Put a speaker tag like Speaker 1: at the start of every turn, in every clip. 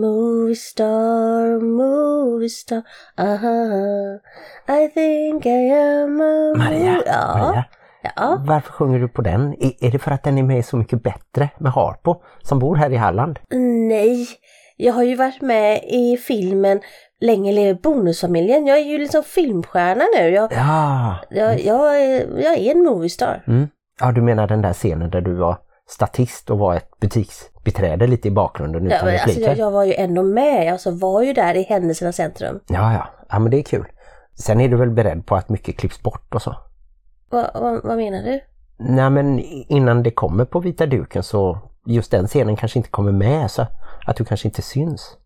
Speaker 1: Movie star, movie star, aha, I think I am a
Speaker 2: Maria,
Speaker 1: Ja.
Speaker 2: Maria,
Speaker 1: Ja.
Speaker 2: varför sjunger du på den? Är, är det för att den är med Så mycket bättre med Harpo som bor här i Halland?
Speaker 1: Nej, jag har ju varit med i filmen Länge lever bonusfamiljen. Jag är ju liksom filmstjärna nu. Jag,
Speaker 2: Ja,
Speaker 1: jag, jag, är, jag är en moviestar.
Speaker 2: mm. ja du menar den där scenen där du var statist och var ett butiksbiträde lite i bakgrunden
Speaker 1: Ja,
Speaker 2: utan
Speaker 1: men alltså, jag, jag var ju ändå med, alltså var ju där i händelsernas centrum.
Speaker 2: Ja, ja, ja men det är kul. Sen är du väl beredd på att mycket klipps bort och så?
Speaker 1: Va, va, vad menar du?
Speaker 2: Nej men innan det kommer på vita duken så just den scenen kanske inte kommer med så att du kanske inte syns.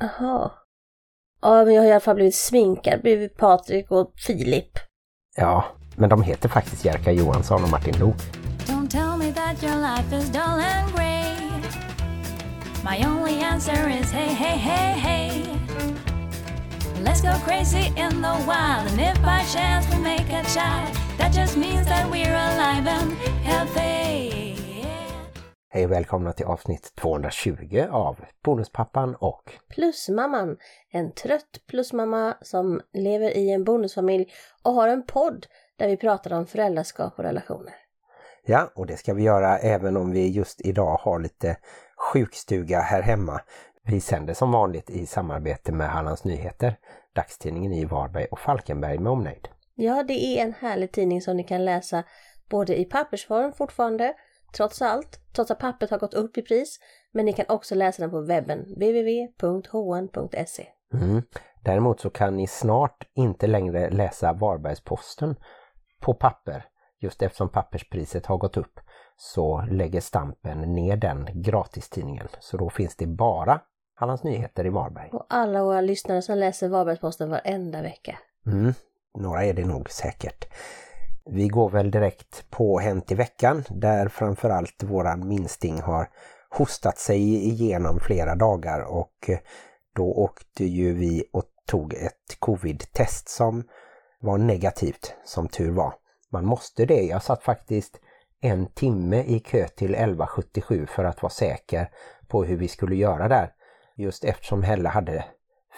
Speaker 1: Jaha. Ja, men jag har i alla fall blivit sminkad bredvid Patrik och Filip.
Speaker 2: Ja, men de heter faktiskt Jerka Johansson och Martin Lok.
Speaker 3: Me that your life is dull and grey. My only answer is hey, hey, hey, hey. Let's go crazy in the wild, and if by chance we make a child, that just means that we're alive and healthy.
Speaker 2: Hej och välkomna till avsnitt 220 av Bonuspappan och
Speaker 1: Plusmamman, en trött plusmamma som lever i en bonusfamilj och har en podd där vi pratar om föräldraskap och relationer.
Speaker 2: Ja, och det ska vi göra även om vi just idag har lite sjukstuga här hemma. Vi sänder som vanligt i samarbete med Hallands Nyheter, dagstidningen i Varberg och Falkenberg med omnejd.
Speaker 1: Ja, det är en härlig tidning som ni kan läsa både i pappersform fortfarande, trots allt, trots att pappret har gått upp i pris, men ni kan också läsa den på webben, www.hn.se.
Speaker 2: Mm. Däremot så kan ni snart inte längre läsa Varbergsposten på papper. Just eftersom papperspriset har gått upp så lägger Stampen ner den gratistidningen. Så då finns det bara Hallands Nyheter i Varberg.
Speaker 1: Och alla våra lyssnare som läser Varbergsposten varenda vecka.
Speaker 2: Mm. Några är det nog säkert. Vi går väl direkt på Hänt i veckan där framförallt våran minsting har hostat sig igenom flera dagar och då åkte ju vi och tog ett covid-test som var negativt som tur var. Man måste det. Jag satt faktiskt en timme i kö till 1177 för att vara säker på hur vi skulle göra där. Just eftersom Helle hade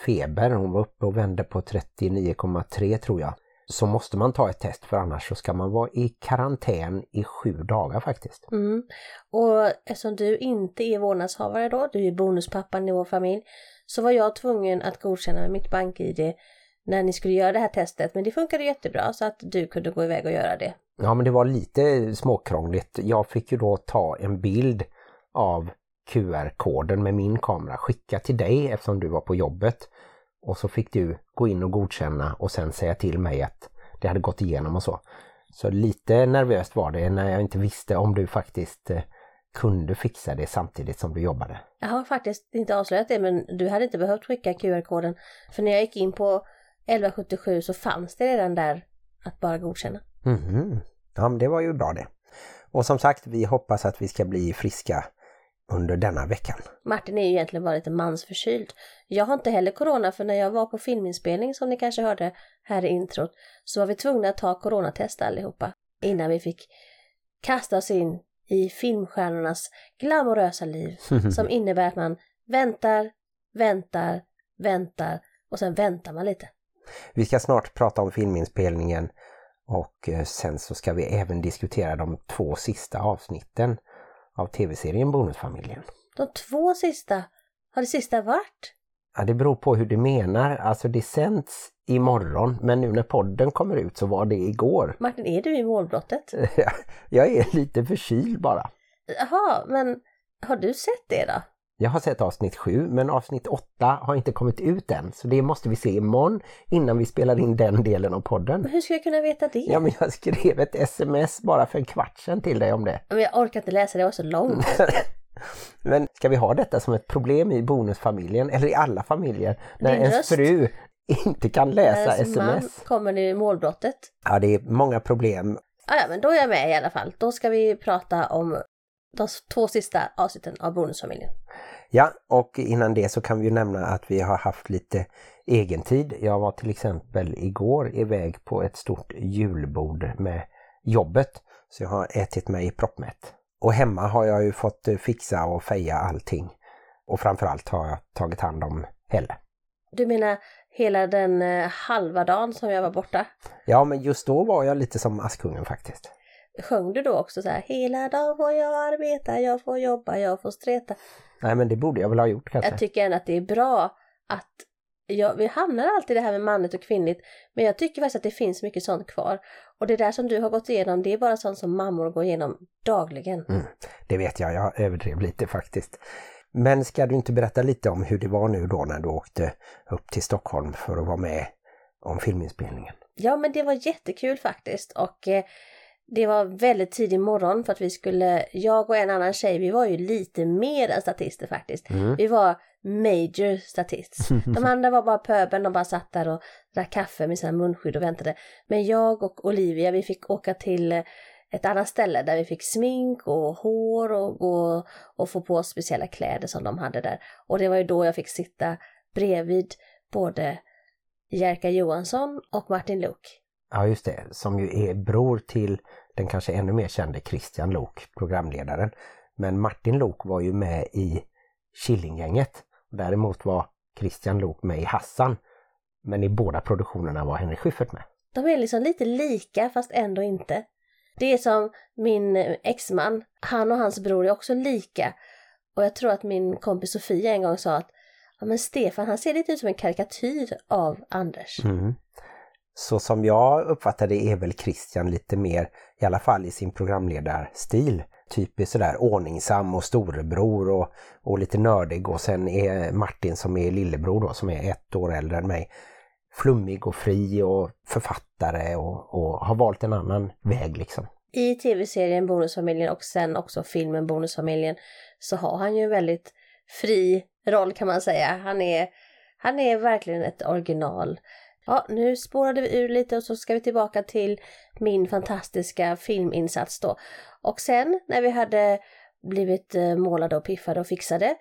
Speaker 2: feber, hon var uppe och vände på 39,3 tror jag. Så måste man ta ett test för annars så ska man vara i karantän i sju dagar faktiskt.
Speaker 1: Mm. Och eftersom du inte är vårdnadshavare då, du är bonuspappan i vår familj, så var jag tvungen att godkänna med mitt bank-id när ni skulle göra det här testet. Men det funkade jättebra så att du kunde gå iväg och göra det.
Speaker 2: Ja men det var lite småkrångligt. Jag fick ju då ta en bild av QR-koden med min kamera, skicka till dig eftersom du var på jobbet. Och så fick du gå in och godkänna och sen säga till mig att det hade gått igenom och så. Så lite nervöst var det när jag inte visste om du faktiskt eh, kunde fixa det samtidigt som du jobbade.
Speaker 1: Jag har faktiskt inte avslöjat det men du hade inte behövt skicka QR-koden. För när jag gick in på 1177 så fanns det redan där att bara godkänna.
Speaker 2: Mhm. Ja men det var ju bra det. Och som sagt, vi hoppas att vi ska bli friska under denna veckan.
Speaker 1: Martin är ju egentligen bara lite mansförkyld. Jag har inte heller corona för när jag var på filminspelning som ni kanske hörde här i introt så var vi tvungna att ta coronatest allihopa innan vi fick kasta oss in i filmstjärnornas glamorösa liv som innebär att man väntar, väntar, väntar och sen väntar man lite.
Speaker 2: Vi ska snart prata om filminspelningen och eh, sen så ska vi även diskutera de två sista avsnitten av tv-serien Bonusfamiljen.
Speaker 1: De två sista, har det sista varit?
Speaker 2: Ja, det beror på hur du menar. Alltså det sänds imorgon men nu när podden kommer ut så var det igår.
Speaker 1: Martin, är du i målbrottet?
Speaker 2: Jag är lite förkyld bara.
Speaker 1: Jaha, men har du sett det då?
Speaker 2: Jag har sett avsnitt 7 men avsnitt 8 har inte kommit ut än så det måste vi se imorgon innan vi spelar in den delen av podden.
Speaker 1: Men hur ska jag kunna veta det?
Speaker 2: Ja men jag skrev ett sms bara för en kvart sedan till dig om det.
Speaker 1: Men jag orkar inte läsa, det var så långt.
Speaker 2: Men ska vi ha detta som ett problem i bonusfamiljen eller i alla familjer när
Speaker 1: Din
Speaker 2: ens
Speaker 1: röst.
Speaker 2: fru inte kan läsa
Speaker 1: man
Speaker 2: sms?
Speaker 1: kommer i målbrottet.
Speaker 2: Ja det är många problem.
Speaker 1: Ja, men då är jag med i alla fall. Då ska vi prata om de två sista avsnitten av Bonusfamiljen.
Speaker 2: Ja och innan det så kan vi ju nämna att vi har haft lite egen tid. Jag var till exempel igår iväg på ett stort julbord med jobbet så jag har ätit mig proppmätt. Och hemma har jag ju fått eh, fixa och feja allting. Och framförallt har jag tagit hand om Helle.
Speaker 1: Du menar hela den eh, halva dagen som jag var borta?
Speaker 2: Ja, men just då var jag lite som Askungen faktiskt.
Speaker 1: Sjöng du då också så här, hela dagen får jag arbeta, jag får jobba, jag får streta.
Speaker 2: Nej, men det borde jag väl ha gjort kanske.
Speaker 1: Jag tycker ändå att det är bra att jag, vi hamnar alltid i det här med manligt och kvinnligt, men jag tycker faktiskt att det finns mycket sånt kvar. Och det där som du har gått igenom, det är bara sånt som mammor går igenom dagligen.
Speaker 2: Mm, det vet jag, jag överdrev lite faktiskt. Men ska du inte berätta lite om hur det var nu då när du åkte upp till Stockholm för att vara med om filminspelningen?
Speaker 1: Ja, men det var jättekul faktiskt och eh, det var väldigt tidig morgon för att vi skulle, jag och en annan tjej, vi var ju lite mer än statister faktiskt.
Speaker 2: Mm.
Speaker 1: Vi var major statists. De andra var bara pöbeln, de bara satt där och drack kaffe med sina munskydd och väntade. Men jag och Olivia, vi fick åka till ett annat ställe där vi fick smink och hår och gå och få på speciella kläder som de hade där. Och det var ju då jag fick sitta bredvid både Jerka Johansson och Martin Luuk.
Speaker 2: Ja just det, som ju är bror till den kanske ännu mer kände Christian Lok, programledaren. Men Martin Lok var ju med i Killinggänget. Däremot var Christian Lok med i Hassan. Men i båda produktionerna var Henrik Schyffert med.
Speaker 1: De är liksom lite lika fast ändå inte. Det är som min exman, han och hans bror är också lika. Och jag tror att min kompis Sofia en gång sa att ja, men Stefan han ser lite ut som en karikatyr av Anders.
Speaker 2: Mm. Så som jag uppfattar det är väl Christian lite mer, i alla fall i sin programledarstil, typiskt sådär ordningsam och storebror och, och lite nördig och sen är Martin som är lillebror då som är ett år äldre än mig flummig och fri och författare och, och har valt en annan väg liksom.
Speaker 1: I tv-serien Bonusfamiljen och sen också filmen Bonusfamiljen så har han ju en väldigt fri roll kan man säga. Han är, han är verkligen ett original. Ja, nu spårade vi ur lite och så ska vi tillbaka till min fantastiska filminsats då. Och sen när vi hade blivit eh, målade och piffade och fixade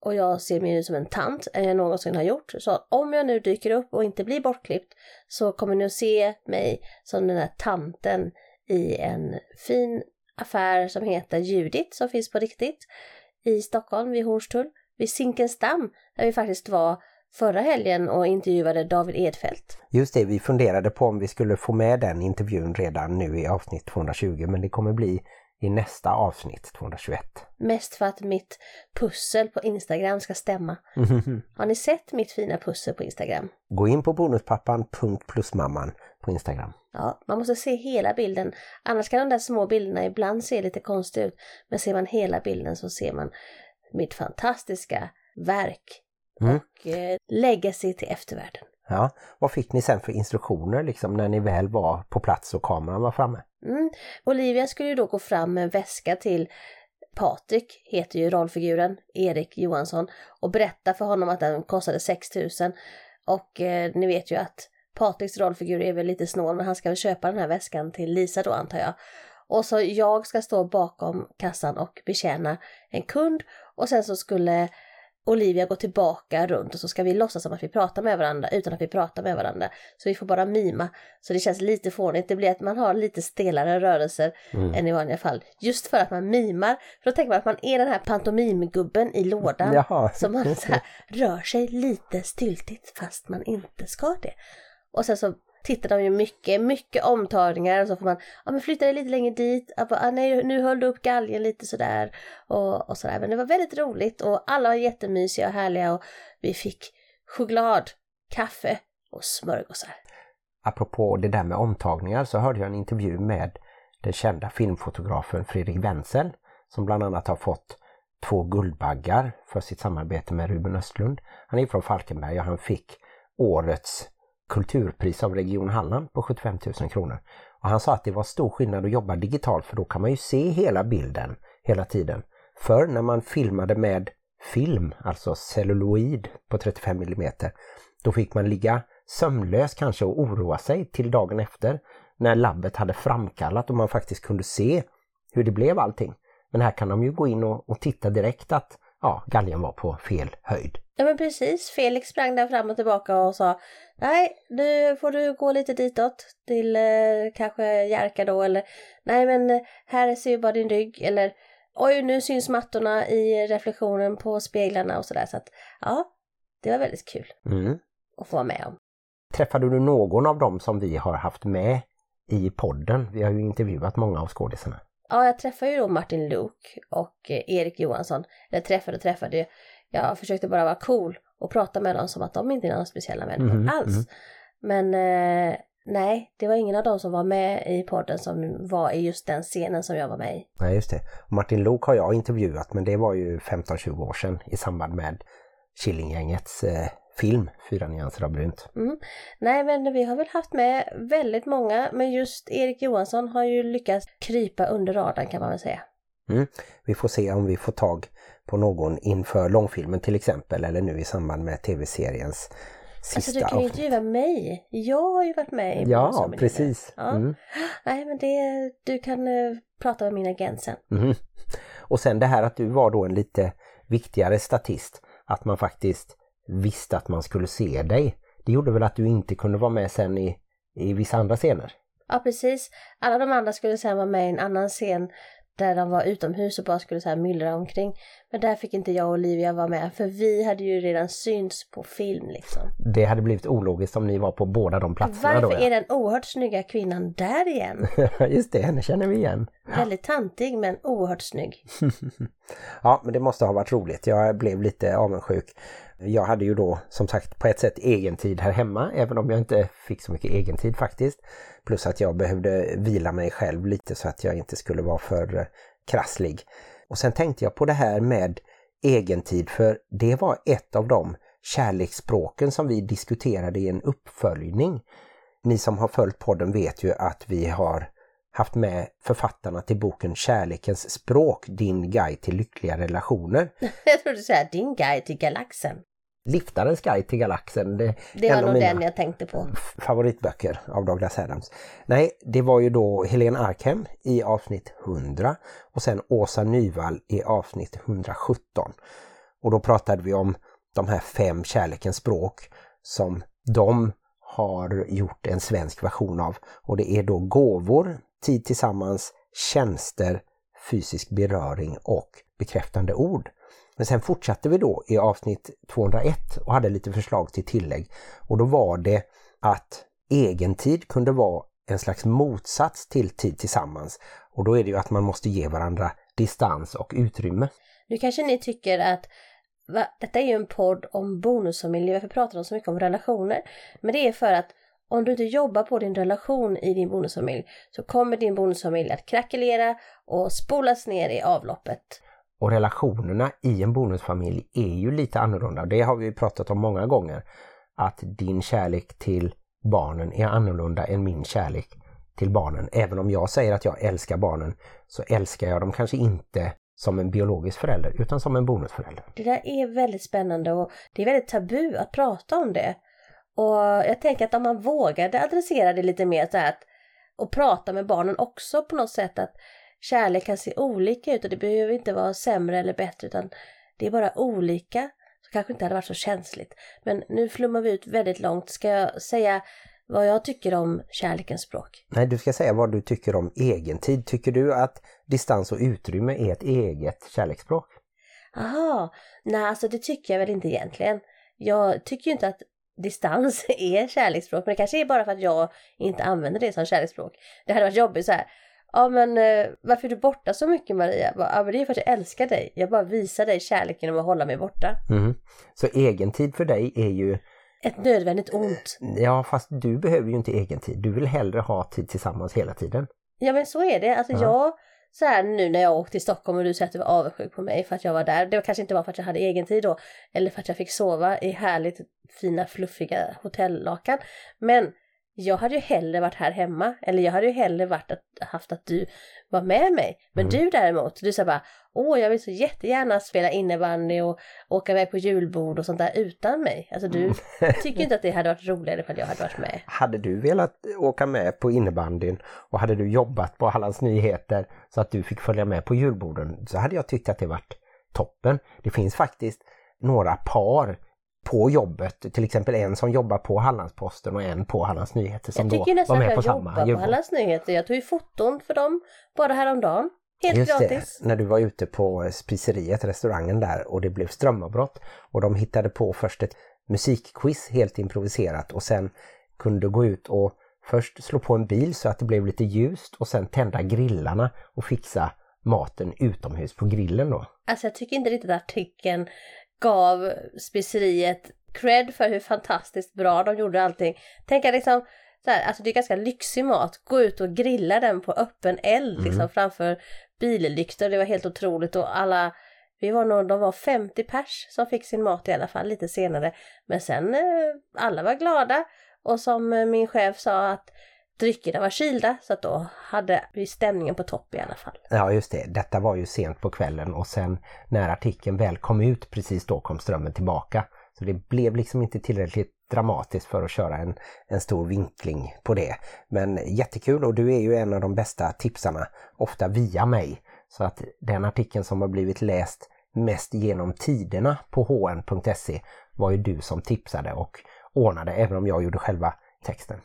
Speaker 1: och jag ser mig ut som en tant än jag någonsin har gjort. Så om jag nu dyker upp och inte blir bortklippt så kommer ni att se mig som den där tanten i en fin affär som heter Judit som finns på riktigt i Stockholm vid Hornstull, vid Zinkensdamm där vi faktiskt var förra helgen och intervjuade David Edfält.
Speaker 2: Just det, vi funderade på om vi skulle få med den intervjun redan nu i avsnitt 220 men det kommer bli i nästa avsnitt 221.
Speaker 1: Mest för att mitt pussel på Instagram ska stämma. Har ni sett mitt fina pussel på Instagram?
Speaker 2: Gå in på bonuspappan.plusmamman på Instagram.
Speaker 1: Ja, man måste se hela bilden. Annars kan de där små bilderna ibland se lite konstiga ut. Men ser man hela bilden så ser man mitt fantastiska verk
Speaker 2: Mm.
Speaker 1: och eh, legacy till eftervärlden.
Speaker 2: Ja, vad fick ni sen för instruktioner liksom när ni väl var på plats och kameran var framme?
Speaker 1: Mm. Olivia skulle ju då gå fram med en väska till Patrik, heter ju rollfiguren, Erik Johansson, och berätta för honom att den kostade 6000. Och eh, ni vet ju att Patriks rollfigur är väl lite snål, men han ska väl köpa den här väskan till Lisa då antar jag. Och så jag ska stå bakom kassan och betjäna en kund och sen så skulle Olivia gå tillbaka runt och så ska vi låtsas som att vi pratar med varandra utan att vi pratar med varandra. Så vi får bara mima. Så det känns lite fånigt. Det blir att man har lite stelare rörelser
Speaker 2: Mm.
Speaker 1: än i vanliga fall. Just för att man mimar. För då tänker man att man är den här pantomimgubben i lådan.
Speaker 2: Jaha.
Speaker 1: Som man så här, rör sig lite styltigt fast man inte ska det. Och sen så tittar de ju mycket, mycket omtagningar och så får man, ja men flytta dig lite längre dit, ja, ah, nej nu höll du upp galgen lite sådär och, och sådär. Men det var väldigt roligt och alla var jättemysiga och härliga och vi fick choklad, kaffe och smörgåsar.
Speaker 2: Apropå det där med omtagningar så hörde jag en intervju med den kända filmfotografen Fredrik Wenzel som bland annat har fått två Guldbaggar för sitt samarbete med Ruben Östlund. Han är från Falkenberg och han fick årets kulturpris av Region Halland på 75 000 kronor. Och han sa att det var stor skillnad att jobba digitalt för då kan man ju se hela bilden hela tiden. För när man filmade med film, alltså celluloid på 35 mm, då fick man ligga sömnlös kanske och oroa sig till dagen efter när labbet hade framkallat och man faktiskt kunde se hur det blev allting. Men här kan de ju gå in och, och titta direkt att ja, galgen var på fel höjd.
Speaker 1: Ja men precis, Felix sprang där fram och tillbaka och sa Nej, nu får du gå lite ditåt till eh, kanske Jerka då eller Nej men här ser ju bara din rygg eller oj nu syns mattorna i reflektionen på speglarna och sådär. Så att ja, det var väldigt kul
Speaker 2: Mm.
Speaker 1: att få vara med om.
Speaker 2: Träffade du någon av dem som vi har haft med i podden? Vi har ju intervjuat många av skådisarna.
Speaker 1: Ja, jag träffade ju då Martin Luuk och eh, Erik Johansson. Eller träffade och träffade. Jag försökte bara vara cool och prata med dem som att de inte är några speciella människor
Speaker 2: Mhm,
Speaker 1: alls.
Speaker 2: mhm.
Speaker 1: Men eh, nej, det var ingen av dem som var med i podden som var i just den scenen som jag var med i.
Speaker 2: Nej, just det. Martin Luuk har jag intervjuat men det var ju 15-20 år sedan i samband med Killinggängets eh, film Fyra nyanser av brunt.
Speaker 1: Nej, men vi har väl haft med väldigt många, men just Erik Johansson har ju lyckats krypa under radarn kan man väl säga.
Speaker 2: Mm. Vi får se om vi får tag på någon inför långfilmen till exempel eller nu i samband med tv-seriens sista
Speaker 1: Alltså du kan ju
Speaker 2: avsnitt.
Speaker 1: intervjua mig. Jag har ju varit med i
Speaker 2: Ja, precis.
Speaker 1: Ja.
Speaker 2: Mm.
Speaker 1: Nej, men det, du kan eh, prata med min agent sen.
Speaker 2: Mhm. Och sen det här att du var då en lite viktigare statist, att man faktiskt visste att man skulle se dig. Det gjorde väl att du inte kunde vara med sen i, i vissa andra scener?
Speaker 1: Ja, precis. Alla de andra skulle sen vara med i en annan scen där de var utomhus och bara skulle så här myllra omkring. Men där fick inte jag och Olivia vara med, för vi hade ju redan synts på film liksom.
Speaker 2: Det hade blivit ologiskt om ni var på båda de platserna
Speaker 1: Varför
Speaker 2: då.
Speaker 1: är den oerhört snygga kvinnan där igen?
Speaker 2: Just det, henne känner vi igen.
Speaker 1: Väldigt tantig men oerhört snygg.
Speaker 2: Ja, men det måste ha varit roligt. Jag blev lite avundsjuk. Jag hade ju då som sagt på ett sätt egen tid här hemma, även om jag inte fick så mycket egen tid faktiskt. Plus att jag behövde vila mig själv lite så att jag inte skulle vara för eh, krasslig. Och sen tänkte jag på det här med egen tid för det var ett av de kärleksspråken som vi diskuterade i en uppföljning. Ni som har följt podden vet ju att vi har haft med författarna till boken Kärlekens språk, din guide till lyckliga relationer.
Speaker 1: Jag trodde du säga din guide till galaxen.
Speaker 2: Liftarens guide till galaxen, det är
Speaker 1: Det var nog den jag tänkte på.
Speaker 2: favoritböcker av Douglas Adams. Nej, det var ju då Helene Arkhem i avsnitt 100 och sen Åsa Nyvall i avsnitt 117. Och då pratade vi om de här fem kärlekens språk som de har gjort en svensk version av. Och det är då gåvor, tid tillsammans, tjänster, fysisk beröring och bekräftande ord. Men sen fortsatte vi då i avsnitt 201 och hade lite förslag till tillägg. Och då var det att egentid kunde vara en slags motsats till tid tillsammans. Och då är det ju att man måste ge varandra distans och utrymme.
Speaker 1: Nu kanske ni tycker att va, detta är ju en podd om bonusfamiljer, varför pratar de så mycket om relationer? Men det är för att om du inte jobbar på din relation i din bonusfamilj så kommer din bonusfamilj att krackelera och spolas ner i avloppet.
Speaker 2: Och relationerna i en bonusfamilj är ju lite annorlunda. Det har vi pratat om många gånger. Att din kärlek till barnen är annorlunda än min kärlek till barnen. Även om jag säger att jag älskar barnen så älskar jag dem kanske inte som en biologisk förälder utan som en bonusförälder.
Speaker 1: Det där är väldigt spännande och det är väldigt tabu att prata om det. Och jag tänker att om man vågade adressera det lite mer så här att, och prata med barnen också på något sätt att kärlek kan se olika ut och det behöver inte vara sämre eller bättre utan det är bara olika. Så kanske inte hade varit så känsligt. Men nu flummar vi ut väldigt långt. Ska jag säga vad jag tycker om kärlekens språk?
Speaker 2: Nej, du ska säga vad du tycker om egentid. Tycker du att distans och utrymme är ett eget kärleksspråk?
Speaker 1: Aha, nej alltså det tycker jag väl inte egentligen. Jag tycker inte att distans är kärleksspråk, men det kanske är bara för att jag inte använder det som kärleksspråk. Det hade varit jobbigt så här. Ja men eh, varför är du borta så mycket Maria? Bara, Ja men det är för att jag älskar dig. Jag bara visar dig kärlek genom att hålla mig borta.
Speaker 2: Mhm. Så egentid för dig är ju,
Speaker 1: Ett nödvändigt ont.
Speaker 2: ja fast du behöver ju inte egentid. Du vill hellre ha tid tillsammans hela tiden.
Speaker 1: Ja men så är det. Alltså
Speaker 2: Ja.
Speaker 1: jag, så här nu när jag åkte till Stockholm och du säger att du var avundsjuk på mig för att jag var där. Det var kanske inte var för att jag hade egen tid då. Eller för att jag fick sova i härligt fina fluffiga hotellakan. Men jag hade ju hellre varit här hemma. Eller jag hade ju hellre varit att, haft att du var med mig. Men
Speaker 2: Mm.
Speaker 1: du däremot, du sa bara Åh, jag vill så jättegärna spela innebandy och åka iväg på julbord och sånt där utan mig. Alltså du
Speaker 2: Mm.
Speaker 1: tycker inte att det hade varit roligare att jag hade varit med.
Speaker 2: Hade du velat åka med på innebandyn och hade du jobbat på Hallands Nyheter så att du fick följa med på julborden så hade jag tyckt att det varit toppen. Det finns faktiskt några par på jobbet, till exempel en som jobbar på Hallandsposten och en på Hallands Nyheter som
Speaker 1: Jag
Speaker 2: då
Speaker 1: tycker
Speaker 2: var
Speaker 1: nästan att
Speaker 2: med
Speaker 1: jag
Speaker 2: på
Speaker 1: jobbar
Speaker 2: samma
Speaker 1: på
Speaker 2: julbord.
Speaker 1: Hallands Nyheter. Jag tog ju foton för dem bara häromdagen. Helt
Speaker 2: Just
Speaker 1: gratis.
Speaker 2: det, när du var ute på spiseriet, restaurangen där och det blev strömavbrott och de hittade på först ett musikquiz helt improviserat och sen kunde gå ut och först slå på en bil så att det blev lite ljust och sen tända grillarna och fixa maten utomhus på grillen då.
Speaker 1: Alltså jag tycker inte riktigt att artikeln gav speceriet cred för hur fantastiskt bra de gjorde allting. Tänk att liksom, så här, alltså det är ganska lyxig mat, gå ut och grilla den på öppen eld liksom framför billyktor, det var helt otroligt. Och alla vi var nog, de var 50 pers som fick sin mat i alla fall lite senare. Men sen eh, alla var glada. Och som eh, min chef sa att dryckerna var kylda så att då hade vi stämningen på topp i alla fall.
Speaker 2: Ja just det, detta var ju sent på kvällen och sen när artikeln väl kom ut precis då kom strömmen tillbaka. Så det blev liksom inte tillräckligt dramatiskt för att köra en, en stor vinkling på det. Men jättekul och du är ju en av de bästa tipsarna, ofta via mig. Så att den artikeln som har blivit läst mest genom tiderna på hn.se var ju du som tipsade och ordnade även om jag gjorde själva texten.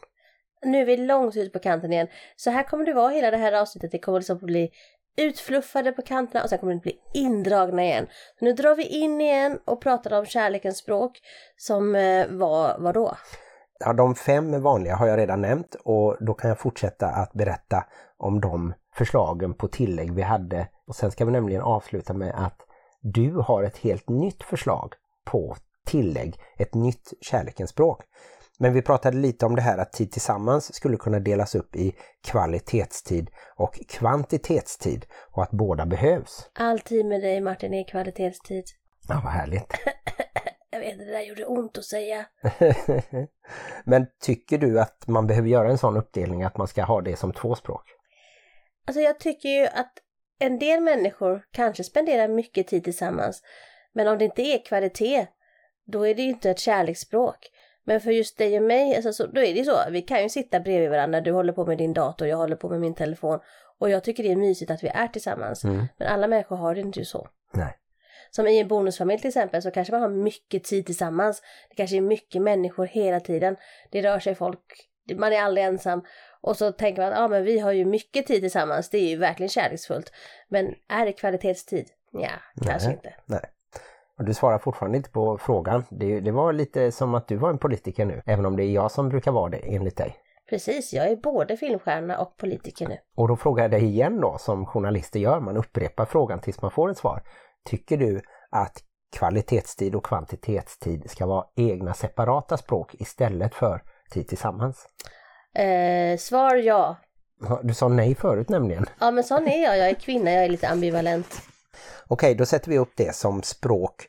Speaker 1: Nu är vi långt ut på kanten igen. Så här kommer det vara hela det här avsnittet. Det kommer liksom bli utfluffade på kanterna och sen kommer det bli indragna igen. Så nu drar vi in igen och pratar om kärlekens språk som eh, var, vad då?
Speaker 2: Ja, de fem vanliga har jag redan nämnt och då kan jag fortsätta att berätta om de förslagen på tillägg vi hade. Och sen ska vi nämligen avsluta med att du har ett helt nytt förslag på tillägg, ett nytt kärlekens språk. Men vi pratade lite om det här att tid tillsammans skulle kunna delas upp i kvalitetstid och kvantitetstid och att båda behövs.
Speaker 1: All tid med dig Martin är kvalitetstid.
Speaker 2: Ja, vad härligt.
Speaker 1: Jag vet det där gjorde ont att säga.
Speaker 2: Men tycker du att man behöver göra en sån uppdelning att man ska ha det som två språk?
Speaker 1: Alltså jag tycker ju att en del människor kanske spenderar mycket tid tillsammans. Men om det inte är kvalitet, då är det ju inte ett kärleksspråk. Men för just dig och mig, alltså, så, då är det ju så. Vi kan ju sitta bredvid varandra. Du håller på med din dator, jag håller på med min telefon. Och jag tycker det är mysigt att vi är tillsammans.
Speaker 2: Mm.
Speaker 1: Men alla människor har det inte så.
Speaker 2: Nej.
Speaker 1: Som i en bonusfamilj till exempel så kanske man har mycket tid tillsammans. Det kanske är mycket människor hela tiden. Det rör sig folk, man är aldrig ensam. Och så tänker man att ah, men vi har ju mycket tid tillsammans, det är ju verkligen kärleksfullt. Men är det kvalitetstid? Ja, kanske inte.
Speaker 2: Nej. Och du svarar fortfarande inte på frågan. Det, det var lite som att du var en politiker nu, även om det är jag som brukar vara det enligt dig.
Speaker 1: Precis, jag är både filmstjärna och politiker nu.
Speaker 2: Och då frågar jag dig igen då, som journalister gör, man upprepar frågan tills man får ett svar. Tycker du att kvalitetstid och kvantitetstid ska vara egna separata språk istället för tid tillsammans?
Speaker 1: Eh, svar ja.
Speaker 2: Du sa nej förut nämligen.
Speaker 1: Ja men sån är jag, jag är kvinna, jag är lite ambivalent.
Speaker 2: Okej, då sätter vi upp det som språk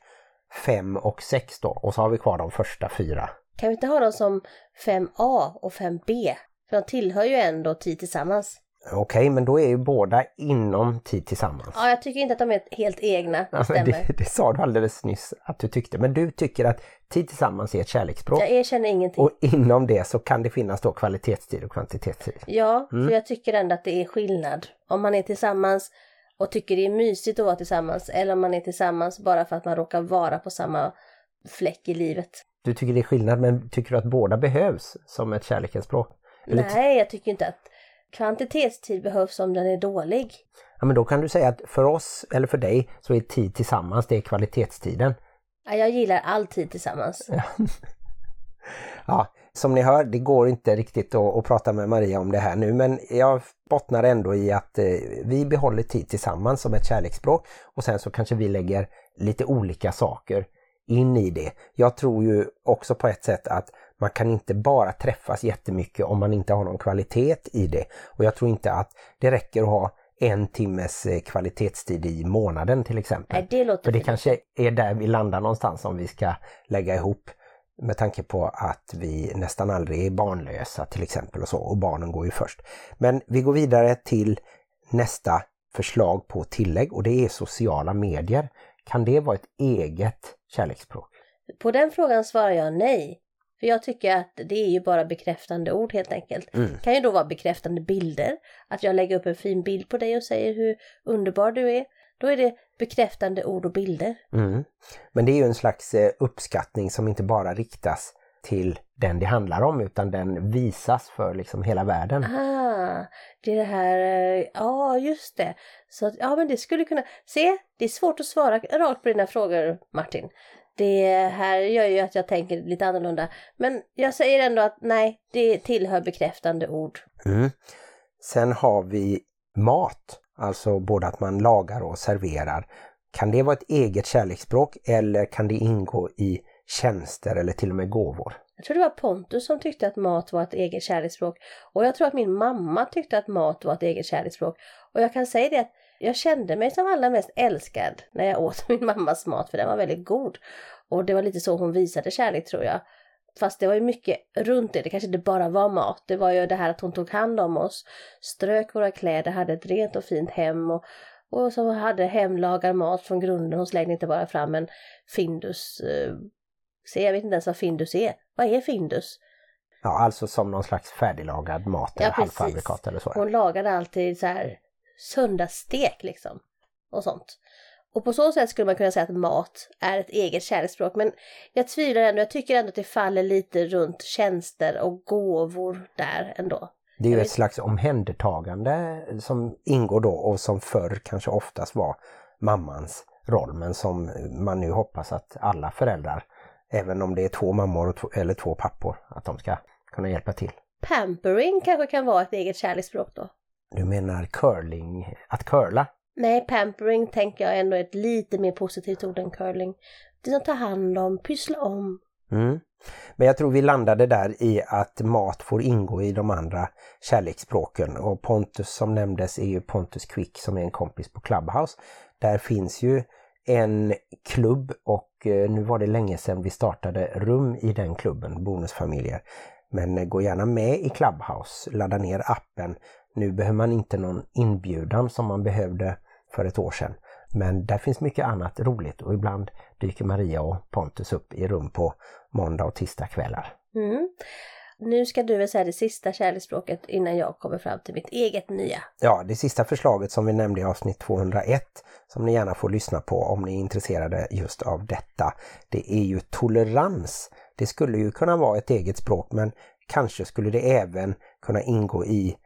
Speaker 2: 5 och 6 då och så har vi kvar de första fyra.
Speaker 1: Kan vi inte ha dem som 5A och 5B? För de tillhör ju ändå tid tillsammans.
Speaker 2: Okej, men då är ju båda inom tid tillsammans.
Speaker 1: Ja, jag tycker inte att de är helt egna, det
Speaker 2: Ja, det, det sa du alldeles nyss att du tyckte, men du tycker att tid tillsammans är ett kärleksspråk
Speaker 1: Jag erkänner ingenting.
Speaker 2: och inom det så kan det finnas då kvalitetstid och kvantitetstid.
Speaker 1: Ja,
Speaker 2: Mm.
Speaker 1: för jag tycker ändå att det är skillnad. Om man är tillsammans och tycker det är mysigt att vara tillsammans eller om man är tillsammans bara för att man råkar vara på samma fläck i livet.
Speaker 2: Du tycker det är skillnad, men tycker du att båda behövs som ett kärlekens språk? Eller
Speaker 1: Nej, jag tycker inte att kvantitetstid behövs om den är dålig.
Speaker 2: Ja, men då kan du säga att för oss, eller för dig, så är tid tillsammans, det är kvalitetstiden.
Speaker 1: Ja, Jag gillar all tid tillsammans.
Speaker 2: Ja, som ni hör, det går inte riktigt att, att prata med Maria om det här nu, men jag bottnar ändå i att eh, vi behåller tid tillsammans som ett kärleksspråk och sen så kanske vi lägger lite olika saker in i det. Jag tror ju också på ett sätt att man kan inte bara träffas jättemycket om man inte har någon kvalitet i det. Och jag tror inte att det räcker att ha en timmes eh, kvalitetstid i månaden till exempel.
Speaker 1: Nej, det låter
Speaker 2: För det kanske är där vi landar någonstans om vi ska lägga ihop med tanke på att vi nästan aldrig är barnlösa till exempel och så och barnen går ju först. Men vi går vidare till nästa förslag på tillägg och det är sociala medier. Kan det vara ett eget kärleksspråk?
Speaker 1: På den frågan svarar jag nej. För jag tycker att det är ju bara bekräftande ord helt enkelt.
Speaker 2: Mm.
Speaker 1: kan ju då vara bekräftande bilder. Att jag lägger upp en fin bild på dig och säger hur underbar du är. Då är det bekräftande ord och bilder.
Speaker 2: Mm. Men det är ju en slags eh, uppskattning som inte bara riktas till den det handlar om utan den visas för liksom hela världen.
Speaker 1: Ah, det är det här, eh, ja just det. Så ja men det skulle kunna, se det är svårt att svara rakt på dina frågor Martin. Det här gör ju att jag tänker lite annorlunda. Men jag säger ändå att nej, det tillhör bekräftande ord.
Speaker 2: Mm. Sen har vi mat, alltså både att man lagar och serverar. Kan det vara ett eget kärleksspråk eller kan det ingå i tjänster eller till och med gåvor?
Speaker 1: Jag tror det var Pontus som tyckte att mat var ett eget kärleksspråk. Och jag tror att min mamma tyckte att mat var ett eget kärleksspråk. Och jag kan säga det att jag kände mig som allra mest älskad när jag åt min mammas mat för den var väldigt god. Och det var lite så hon visade kärlek tror jag. Fast det var ju mycket runt det, det kanske inte bara var mat. Det var ju det här att hon tog hand om oss, strök våra kläder, hade ett rent och fint hem och, och så hade hemlagad mat från grunden. Hon slängde inte bara fram en Findus. Eh, se, jag vet inte ens vad Findus är. Vad är Findus?
Speaker 2: Ja, alltså som någon slags färdiglagad mat eller
Speaker 1: Ja,
Speaker 2: halvfabrikat eller så.
Speaker 1: Hon lagade alltid så här söndagsstek liksom. Och sånt. Och på så sätt skulle man kunna säga att mat är ett eget kärleksspråk. Men jag tvivlar ändå, jag tycker ändå att det faller lite runt tjänster och gåvor där ändå.
Speaker 2: Det är ju ett slags omhändertagande som ingår då och som förr kanske oftast var mammans roll men som man nu hoppas att alla föräldrar, även om det är två mammor två, eller två pappor, att de ska kunna hjälpa till.
Speaker 1: Pampering kanske kan vara ett eget kärleksspråk då.
Speaker 2: Du menar curling, att curla?
Speaker 1: Nej, pampering tänker jag ändå är ett lite mer positivt ord än curling. Det är att ta hand om, pyssla om.
Speaker 2: Mm. Men jag tror vi landade där i att mat får ingå i de andra kärleksspråken och Pontus som nämndes är ju Pontus Quick som är en kompis på Clubhouse. Där finns ju en klubb och eh, nu var det länge sedan vi startade rum i den klubben, Bonusfamiljer. Men eh, gå gärna med i Clubhouse, ladda ner appen. Nu behöver man inte någon inbjudan som man behövde för ett år sedan. Men där finns mycket annat roligt och ibland dyker Maria och Pontus upp i rum på måndag och tisdagskvällar.
Speaker 1: Mm. Nu ska du väl säga det sista kärleksspråket innan jag kommer fram till mitt eget nya.
Speaker 2: Ja, det sista förslaget som vi nämnde i avsnitt 201 som ni gärna får lyssna på om ni är intresserade just av detta. Det är ju tolerans. Det skulle ju kunna vara ett eget språk men kanske skulle det även kunna ingå i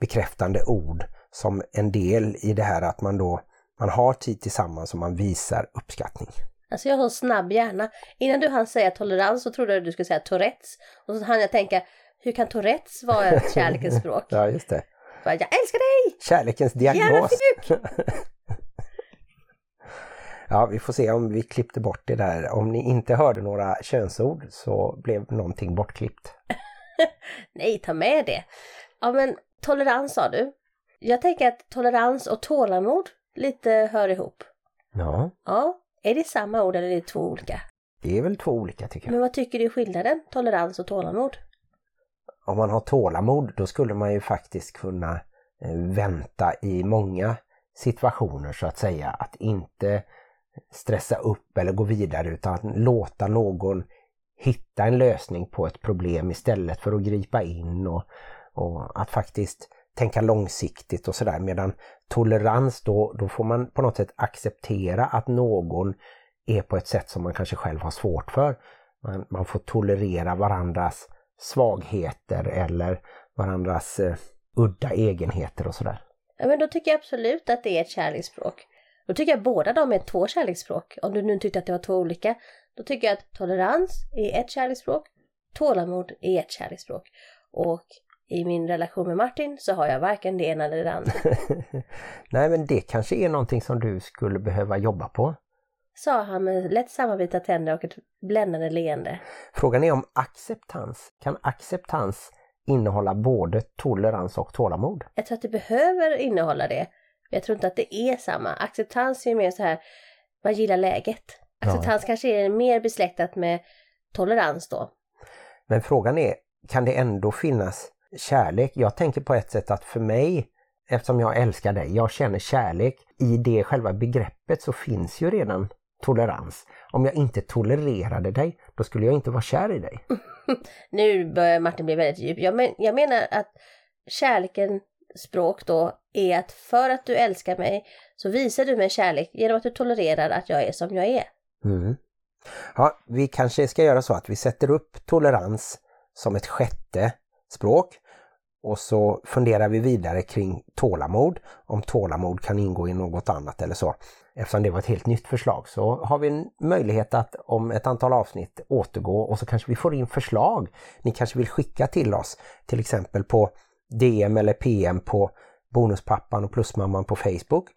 Speaker 2: bekräftande ord som en del i det här att man då man har tid tillsammans och man visar uppskattning.
Speaker 1: Alltså jag har en snabb hjärna. Innan du hann säga tolerans så trodde jag att du skulle säga Tourettes. Och så hann jag tänka, hur kan Tourettes vara ett kärlekens språk?
Speaker 2: Ja, just det.
Speaker 1: Bara, jag älskar dig!
Speaker 2: Kärlekens diagnos. Ja, vi får se om vi klippte bort det där. Om ni inte hörde några könsord så blev någonting bortklippt.
Speaker 1: Nej, ta med det. Ja men tolerans sa du. Jag tänker att tolerans och tålamod lite hör ihop.
Speaker 2: Ja,
Speaker 1: Ja, är det samma ord eller är det två olika?
Speaker 2: det är väl två olika tycker jag.
Speaker 1: Men vad tycker du är skillnaden? Tolerans och tålamod?
Speaker 2: Om man har tålamod då skulle man ju faktiskt kunna eh, vänta i många situationer så att säga. Att inte stressa upp eller gå vidare utan att låta någon hitta en lösning på ett problem istället för att gripa in och, och att faktiskt tänka långsiktigt och sådär. Medan tolerans då, då får man på något sätt acceptera att någon är på ett sätt som man kanske själv har svårt för. Man, man får tolerera varandras svagheter eller varandras eh, udda egenheter och sådär.
Speaker 1: Ja men då tycker jag absolut att det är ett kärleksspråk. Då tycker jag båda de är två kärleksspråk. Om du nu tyckte att det var två olika. Då tycker jag att tolerans är ett kärleksspråk. Tålamod är ett kärleksspråk. Och i min relation med Martin så har jag varken det ena eller det andra.
Speaker 2: Nej men det kanske är någonting som du skulle behöva jobba på.
Speaker 1: Sa han med lätt sammanbitna tänder och ett bländande leende.
Speaker 2: Frågan är om acceptans. Kan acceptans innehålla både tolerans och tålamod?
Speaker 1: Jag tror att det behöver innehålla det. Jag tror inte att det är samma. Acceptans är mer så här, man gillar läget. Acceptans kanske är mer besläktat med tolerans då.
Speaker 2: Men frågan är, kan det ändå finnas kärlek. Jag tänker på ett sätt att för mig, eftersom jag älskar dig, jag känner kärlek. I det själva begreppet så finns ju redan tolerans. Om jag inte tolererade dig, då skulle jag inte vara kär i dig.
Speaker 1: nu börjar Martin bli väldigt djup. Jag, men, jag menar att kärleken språk då är att för att du älskar mig så visar du mig kärlek genom att du tolererar att jag är som jag är.
Speaker 2: Mm. Ja, vi kanske ska göra så att vi sätter upp tolerans som ett sjätte språk. Och så funderar vi vidare kring tålamod, om tålamod kan ingå i något annat eller så. Eftersom det var ett helt nytt förslag så har vi en möjlighet att om ett antal avsnitt återgå och så kanske vi får in förslag ni kanske vill skicka till oss, till exempel på DM eller PM på Bonuspappan och Plusmamman på Facebook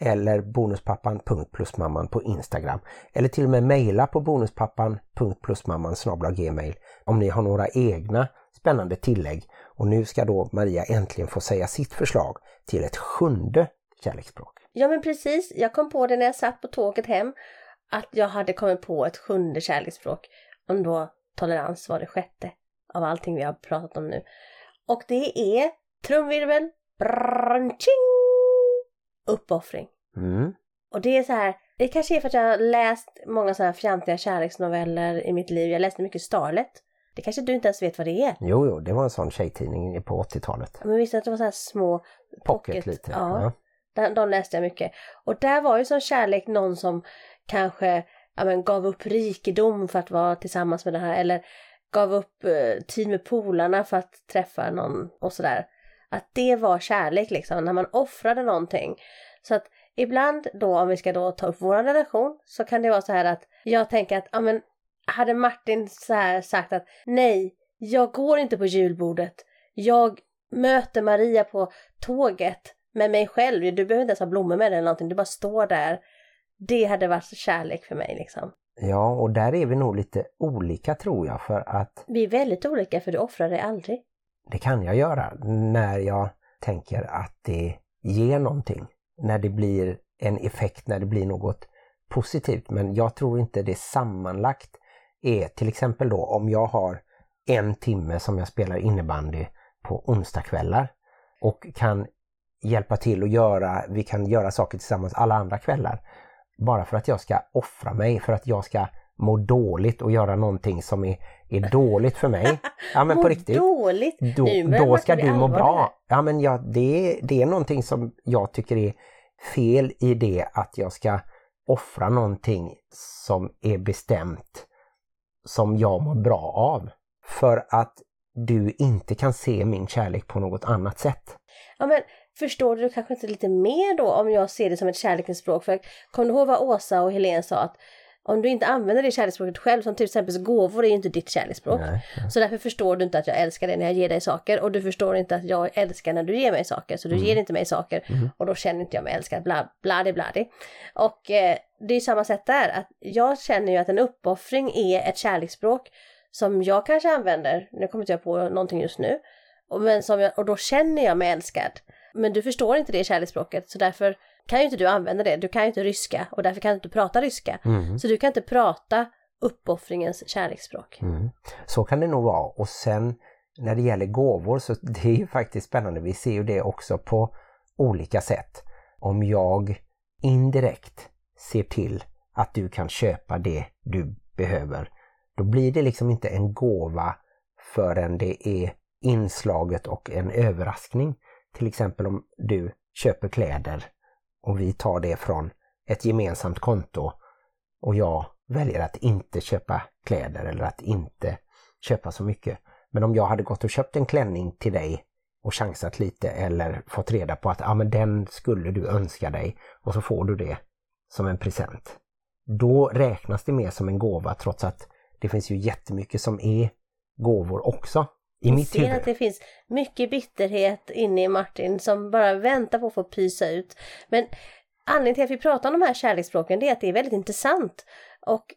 Speaker 2: eller bonuspappan.plusmamman på Instagram. Eller till och med mejla på bonuspappan.plusmamman snabla gmail om ni har några egna spännande tillägg och nu ska då Maria äntligen få säga sitt förslag till ett sjunde kärleksspråk.
Speaker 1: Ja men precis, jag kom på det när jag satt på tåget hem att jag hade kommit på ett sjunde kärleksspråk om då tolerans var det sjätte av allting vi har pratat om nu. Och det är trumvirvel, branching, uppoffring.
Speaker 2: Mm.
Speaker 1: Och det är så här, det kanske är för att jag har läst många så här fjantiga kärleksnoveller i mitt liv. Jag läste mycket Starlet det kanske du inte ens vet vad det är?
Speaker 2: Jo, jo, det var en sån tjejtidning på 80-talet.
Speaker 1: Men visst att det var så här små
Speaker 2: Pocket lite.
Speaker 1: Ja, De, de läste jag mycket. Och där var ju som kärlek någon som kanske ja, men, gav upp rikedom för att vara tillsammans med den här eller gav upp eh, tid med polarna för att träffa någon och sådär. Att det var kärlek liksom, när man offrade någonting. Så att ibland då, om vi ska då ta upp vår relation, så kan det vara så här att jag tänker att, ja men, hade Martin så här sagt att nej, jag går inte på julbordet. Jag möter Maria på tåget med mig själv. Du behöver inte ens ha blommor med dig eller någonting, du bara står där. Det hade varit kärlek för mig liksom.
Speaker 2: Ja, och där är vi nog lite olika tror jag för att
Speaker 1: Vi är väldigt olika för du offrar dig aldrig.
Speaker 2: det kan jag göra när jag tänker att det ger någonting. När det blir en effekt, när det blir något positivt. Men jag tror inte det sammanlagt är till exempel då om jag har en timme som jag spelar innebandy på onsdagskvällar och kan hjälpa till och göra, vi kan göra saker tillsammans alla andra kvällar. Bara för att jag ska offra mig, för att jag ska må dåligt och göra någonting som är, är dåligt för mig. Ja men
Speaker 1: Må
Speaker 2: på riktigt.
Speaker 1: dåligt!
Speaker 2: Då, då ska du må bra. Ja men ja, det, det är någonting som jag tycker är fel i det att jag ska offra någonting som är bestämt som jag mår bra av. För att du inte kan se min kärlek på något annat sätt.
Speaker 1: Ja men förstår du kanske inte lite mer då om jag ser det som ett kärlekens språk? För kommer du ihåg vad Åsa och Helene sa att om du inte använder det kärleksspråket själv, som till exempel gåvor är ju inte ditt kärleksspråk.
Speaker 2: Nej.
Speaker 1: Så därför förstår du inte att jag älskar dig när jag ger dig saker och du förstår inte att jag älskar när du ger mig saker. Så du ger inte mig saker och då känner inte jag mig älskad, bla, bladi bladi. Och eh, det är samma sätt där, att jag känner ju att en uppoffring är ett kärleksspråk som jag kanske använder, nu kommer inte jag på någonting just nu, och, men som jag, och då känner jag mig älskad. Men du förstår inte det kärleksspråket så därför kan ju inte du använda det, du kan ju inte ryska och därför kan du inte prata ryska.
Speaker 2: Mm.
Speaker 1: Så du kan inte prata uppoffringens kärleksspråk.
Speaker 2: Mm. Så kan det nog vara. Och sen när det gäller gåvor så det är ju faktiskt spännande. Vi ser ju det också på olika sätt. Om jag indirekt ser till att du kan köpa det du behöver, då blir det liksom inte en gåva förrän det är inslaget och en överraskning. Till exempel om du köper kläder och vi tar det från ett gemensamt konto och jag väljer att inte köpa kläder eller att inte köpa så mycket. Men om jag hade gått och köpt en klänning till dig och chansat lite eller fått reda på att ah, men den skulle du önska dig och så får du det som en present. Då räknas det mer som en gåva trots att det finns ju jättemycket som är gåvor också i mitt
Speaker 1: ser
Speaker 2: huvud.
Speaker 1: att det finns mycket bitterhet inne i Martin som bara väntar på att få pysa ut. Men anledningen till att vi pratar om de här kärleksspråken det är att det är väldigt intressant. Och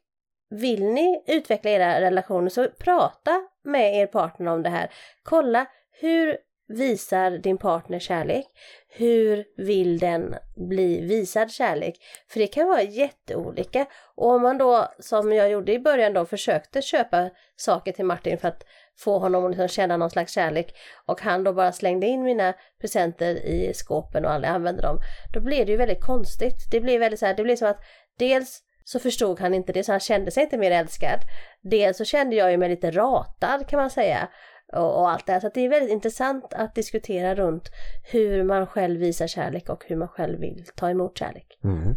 Speaker 1: vill ni utveckla era relationer så prata med er partner om det här. Kolla hur visar din partner kärlek? Hur vill den bli visad kärlek? För det kan vara jätteolika. Och om man då, som jag gjorde i början då, försökte köpa saker till Martin för att få honom att liksom känna någon slags kärlek och han då bara slängde in mina presenter i skåpen och aldrig använde dem. Då blev det ju väldigt konstigt. Det blev väldigt så här, det blev som att dels så förstod han inte det så han kände sig inte mer älskad. Dels så kände jag ju mig lite ratad kan man säga. Och, och allt det här. Så att det är väldigt intressant att diskutera runt hur man själv visar kärlek och hur man själv vill ta emot kärlek.
Speaker 2: Mm.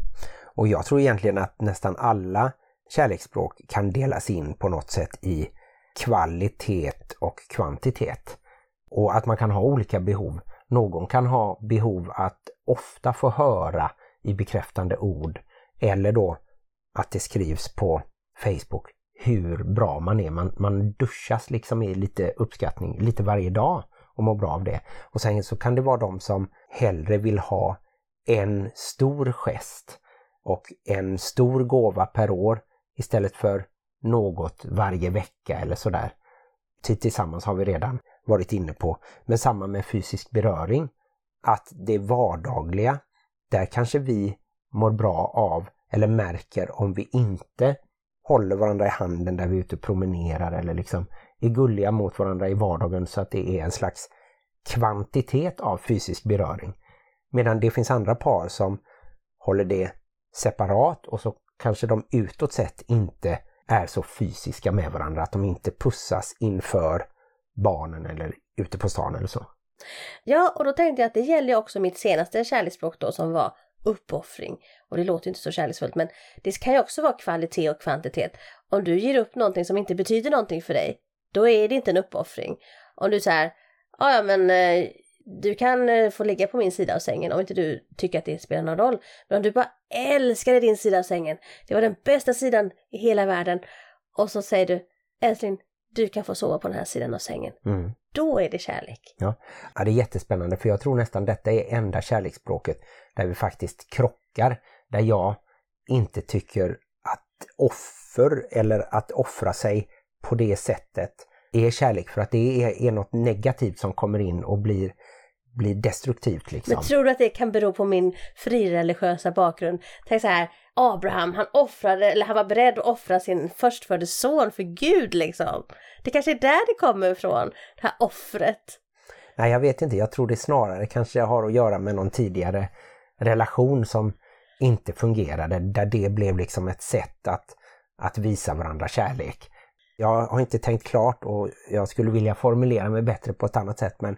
Speaker 2: Och jag tror egentligen att nästan alla kärleksspråk kan delas in på något sätt i kvalitet och kvantitet. Och att man kan ha olika behov. Någon kan ha behov att ofta få höra i bekräftande ord eller då att det skrivs på Facebook hur bra man är. Man, man duschas liksom i lite uppskattning lite varje dag och mår bra av det. Och sen så kan det vara de som hellre vill ha en stor gest och en stor gåva per år istället för något varje vecka eller sådär. Tillsammans har vi redan varit inne på. Men samma med fysisk beröring. Att det vardagliga, där kanske vi mår bra av eller märker om vi inte håller varandra i handen där vi är ute och promenerar eller liksom är gulliga mot varandra i vardagen så att det är en slags kvantitet av fysisk beröring. Medan det finns andra par som håller det separat och så kanske de utåt sett inte är så fysiska med varandra, att de inte pussas inför barnen eller ute på stan eller så.
Speaker 1: Ja, och då tänkte jag att det gäller också mitt senaste kärleksspråk då som var uppoffring. Och det låter inte så kärleksfullt men det kan ju också vara kvalitet och kvantitet. Om du ger upp någonting som inte betyder någonting för dig, då är det inte en uppoffring. Om du säger, ja men eh, du kan eh, få ligga på min sida av sängen om inte du tycker att det spelar någon roll. Men om du bara älskar din sida av sängen, det var den bästa sidan i hela världen. Och så säger du, älskling, du kan få sova på den här sidan av sängen.
Speaker 2: Mm.
Speaker 1: Då är det kärlek.
Speaker 2: Ja. ja, det är jättespännande för jag tror nästan detta är enda kärleksspråket där vi faktiskt krockar. Där jag inte tycker att offer eller att offra sig på det sättet är kärlek för att det är, är något negativt som kommer in och blir blir destruktivt liksom.
Speaker 1: Men tror du att det kan bero på min frireligiösa bakgrund? Tänk så här, Abraham, han offrade, eller han var beredd att offra sin förstfödde son för Gud liksom. Det kanske är där det kommer ifrån, det här offret.
Speaker 2: Nej, jag vet inte. Jag tror det snarare kanske har att göra med någon tidigare relation som inte fungerade, där det blev liksom ett sätt att, att visa varandra kärlek. Jag har inte tänkt klart och jag skulle vilja formulera mig bättre på ett annat sätt men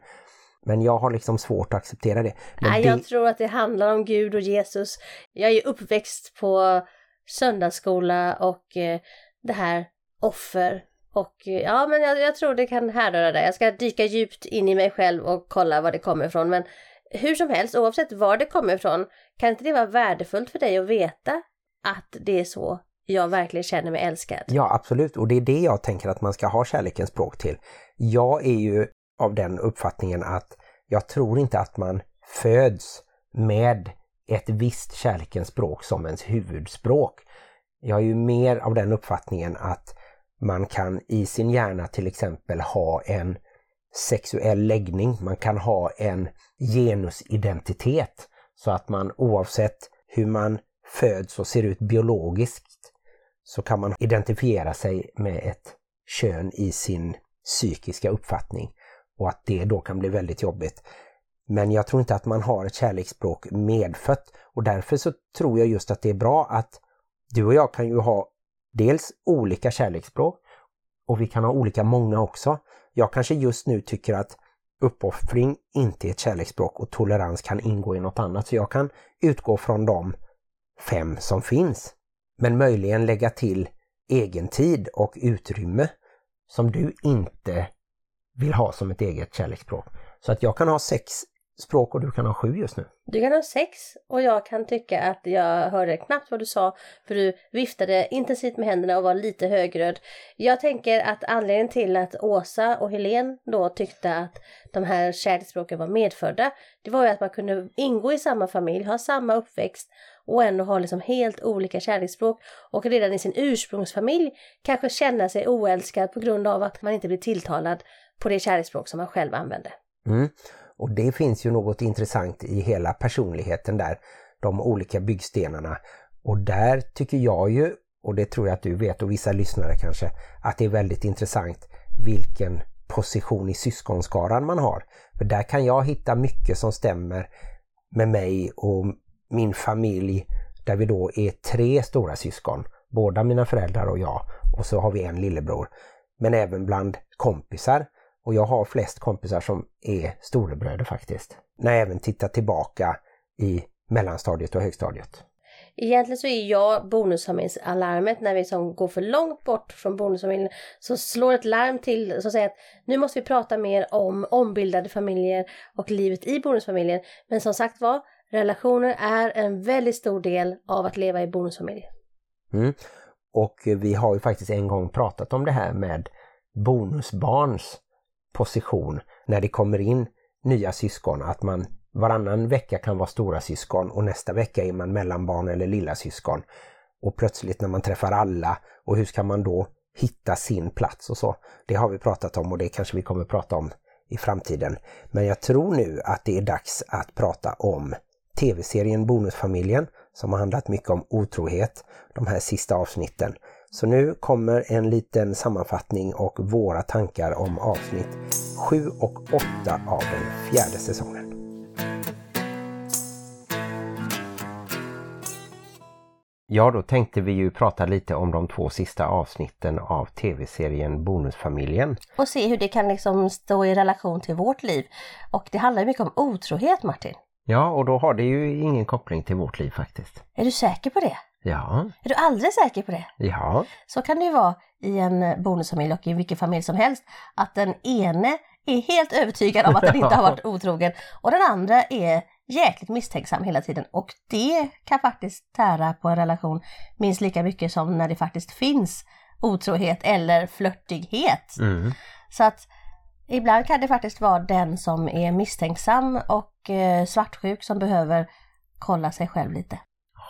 Speaker 2: men jag har liksom svårt att acceptera det. Men
Speaker 1: Nej,
Speaker 2: det...
Speaker 1: jag tror att det handlar om Gud och Jesus. Jag är uppväxt på söndagsskola och eh, det här offer. Och eh, ja, men jag, jag, tror det kan härröra där. Jag ska dyka djupt in i mig själv och kolla var det kommer ifrån. Men hur som helst, oavsett var det kommer ifrån, kan inte det vara värdefullt för dig att veta att det är så jag verkligen känner mig älskad?
Speaker 2: Ja, absolut. Och det är det jag tänker att man ska ha kärlekens språk till. Jag är ju av den uppfattningen att jag tror inte att man föds med ett visst kärlekens språk som ens huvudspråk. Jag är ju mer av den uppfattningen att man kan i sin hjärna till exempel ha en sexuell läggning, man kan ha en genusidentitet så att man oavsett hur man föds och ser ut biologiskt så kan man identifiera sig med ett kön i sin psykiska uppfattning och att det då kan bli väldigt jobbigt. Men jag tror inte att man har ett kärleksspråk medfött och därför så tror jag just att det är bra att du och jag kan ju ha dels olika kärleksspråk och vi kan ha olika många också. Jag kanske just nu tycker att uppoffring inte är ett kärleksspråk och tolerans kan ingå i något annat så jag kan utgå från de fem som finns. Men möjligen lägga till egen tid och utrymme som du inte vill ha som ett eget kärleksspråk. Så att jag kan ha sex språk och du kan ha sju just nu.
Speaker 1: Du kan ha sex och jag kan tycka att jag hörde knappt vad du sa för du viftade intensivt med händerna och var lite högröd. Jag tänker att anledningen till att Åsa och Helen då tyckte att de här kärleksspråken var medfödda, det var ju att man kunde ingå i samma familj, ha samma uppväxt och ändå ha liksom helt olika kärleksspråk och redan i sin ursprungsfamilj kanske känna sig oälskad på grund av att man inte blir tilltalad på det kärleksspråk som man själv använder.
Speaker 2: Mm. Och det finns ju något intressant i hela personligheten där, de olika byggstenarna. Och där tycker jag ju, och det tror jag att du vet och vissa lyssnare kanske, att det är väldigt intressant vilken position i syskonskaran man har. För där kan jag hitta mycket som stämmer med mig och min familj där vi då är tre stora syskon. Båda mina föräldrar och jag och så har vi en lillebror. Men även bland kompisar och jag har flest kompisar som är storebröder faktiskt. När jag även tittar tillbaka i mellanstadiet och högstadiet.
Speaker 1: Egentligen så är jag bonusfamiljsalarmet när vi som går för långt bort från bonusfamiljen. Så slår ett larm till som säger att nu måste vi prata mer om ombildade familjer och livet i bonusfamiljen. Men som sagt var, relationer är en väldigt stor del av att leva i bonusfamilj.
Speaker 2: Mm. Och vi har ju faktiskt en gång pratat om det här med bonusbarns position när det kommer in nya syskon. Att man varannan vecka kan vara stora syskon och nästa vecka är man mellanbarn eller lilla syskon. Och plötsligt när man träffar alla och hur ska man då hitta sin plats och så. Det har vi pratat om och det kanske vi kommer prata om i framtiden. Men jag tror nu att det är dags att prata om tv-serien Bonusfamiljen som har handlat mycket om otrohet de här sista avsnitten. Så nu kommer en liten sammanfattning och våra tankar om avsnitt 7 och 8 av den fjärde säsongen. Ja, då tänkte vi ju prata lite om de två sista avsnitten av tv-serien Bonusfamiljen.
Speaker 1: Och se hur det kan liksom stå i relation till vårt liv. Och det handlar ju mycket om otrohet Martin.
Speaker 2: Ja, och då har det ju ingen koppling till vårt liv faktiskt.
Speaker 1: Är du säker på det?
Speaker 2: Ja.
Speaker 1: Är du alldeles säker på det?
Speaker 2: Ja.
Speaker 1: Så kan det ju vara i en bonusfamilj och i vilken familj som helst. Att den ene är helt övertygad om att den inte har varit otrogen och den andra är jäkligt misstänksam hela tiden. Och det kan faktiskt tära på en relation minst lika mycket som när det faktiskt finns otrohet eller flörtighet.
Speaker 2: Mm.
Speaker 1: Så att ibland kan det faktiskt vara den som är misstänksam och eh, svartsjuk som behöver kolla sig själv lite.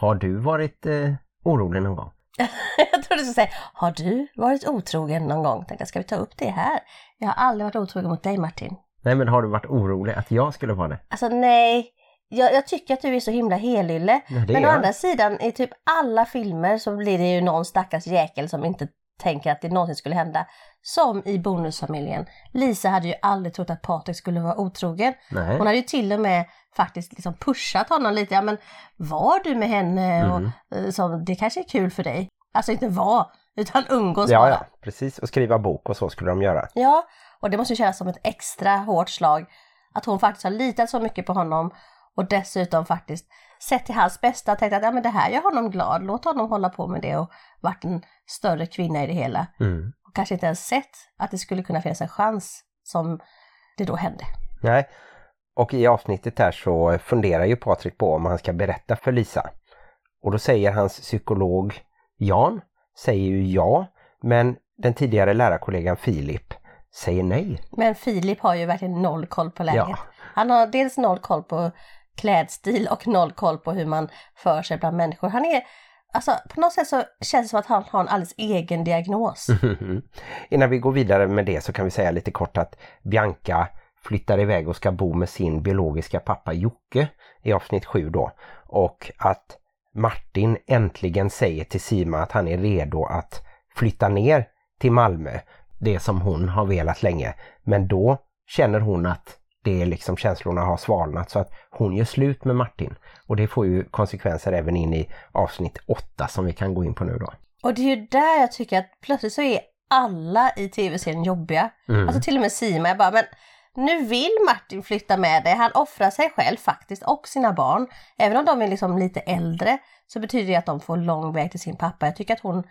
Speaker 2: Har du varit eh, orolig någon gång?
Speaker 1: jag trodde du skulle säga, har du varit otrogen någon gång? Tänkte, ska vi ta upp det här? Jag har aldrig varit otrogen mot dig Martin.
Speaker 2: Nej, men har du varit orolig att jag skulle vara det?
Speaker 1: Alltså nej, jag, jag tycker att du är så himla helylle.
Speaker 2: Ja,
Speaker 1: Men å
Speaker 2: jag.
Speaker 1: andra sidan, i typ alla filmer så blir det ju någon stackars jäkel som inte tänker att det någonsin skulle hända. Som i Bonusfamiljen. Lisa hade ju aldrig trott att Patrik skulle vara otrogen.
Speaker 2: Nej.
Speaker 1: Hon hade ju till och med faktiskt liksom pushat honom lite. Ja men var du med henne?
Speaker 2: Mm.
Speaker 1: Och, eh, så, det kanske är kul för dig. Alltså inte var, utan umgås
Speaker 2: Ja,
Speaker 1: bara.
Speaker 2: ja, precis. Och skriva bok och så skulle de göra.
Speaker 1: Ja, och det måste ju kännas som ett extra hårt slag att hon faktiskt har litat så mycket på honom och dessutom faktiskt sett till hans bästa och tänkt att ja, men det här gör honom glad, låt honom hålla på med det och varit en större kvinna i det hela.
Speaker 2: Mm.
Speaker 1: Och kanske inte ens sett att det skulle kunna finnas en chans som det då hände.
Speaker 2: Nej. Och i avsnittet här så funderar ju Patrik på om han ska berätta för Lisa. Och då säger hans psykolog Jan, säger ju ja, men den tidigare lärarkollegan Filip säger nej.
Speaker 1: Men Filip har ju verkligen noll koll på läget.
Speaker 2: Ja.
Speaker 1: Han har dels noll koll på klädstil och noll koll på hur man för sig bland människor. Han är, alltså på något sätt så känns det som att han har en alldeles egen diagnos.
Speaker 2: Innan vi går vidare med det så kan vi säga lite kort att Bianca flyttar iväg och ska bo med sin biologiska pappa Jocke i avsnitt 7 då. Och att Martin äntligen säger till Sima att han är redo att flytta ner till Malmö. Det som hon har velat länge. Men då känner hon att det är liksom känslorna har svalnat så att hon gör slut med Martin. Och det får ju konsekvenser även in i avsnitt 8 som vi kan gå in på nu då.
Speaker 1: Och det är ju där jag tycker att plötsligt så är alla i tv-serien jobbiga.
Speaker 2: Mm.
Speaker 1: Alltså till och med Sima, jag bara men nu vill Martin flytta med dig. Han offrar sig själv faktiskt och sina barn. Även om de är liksom lite äldre så betyder det att de får lång väg till sin pappa. Jag tycker att hon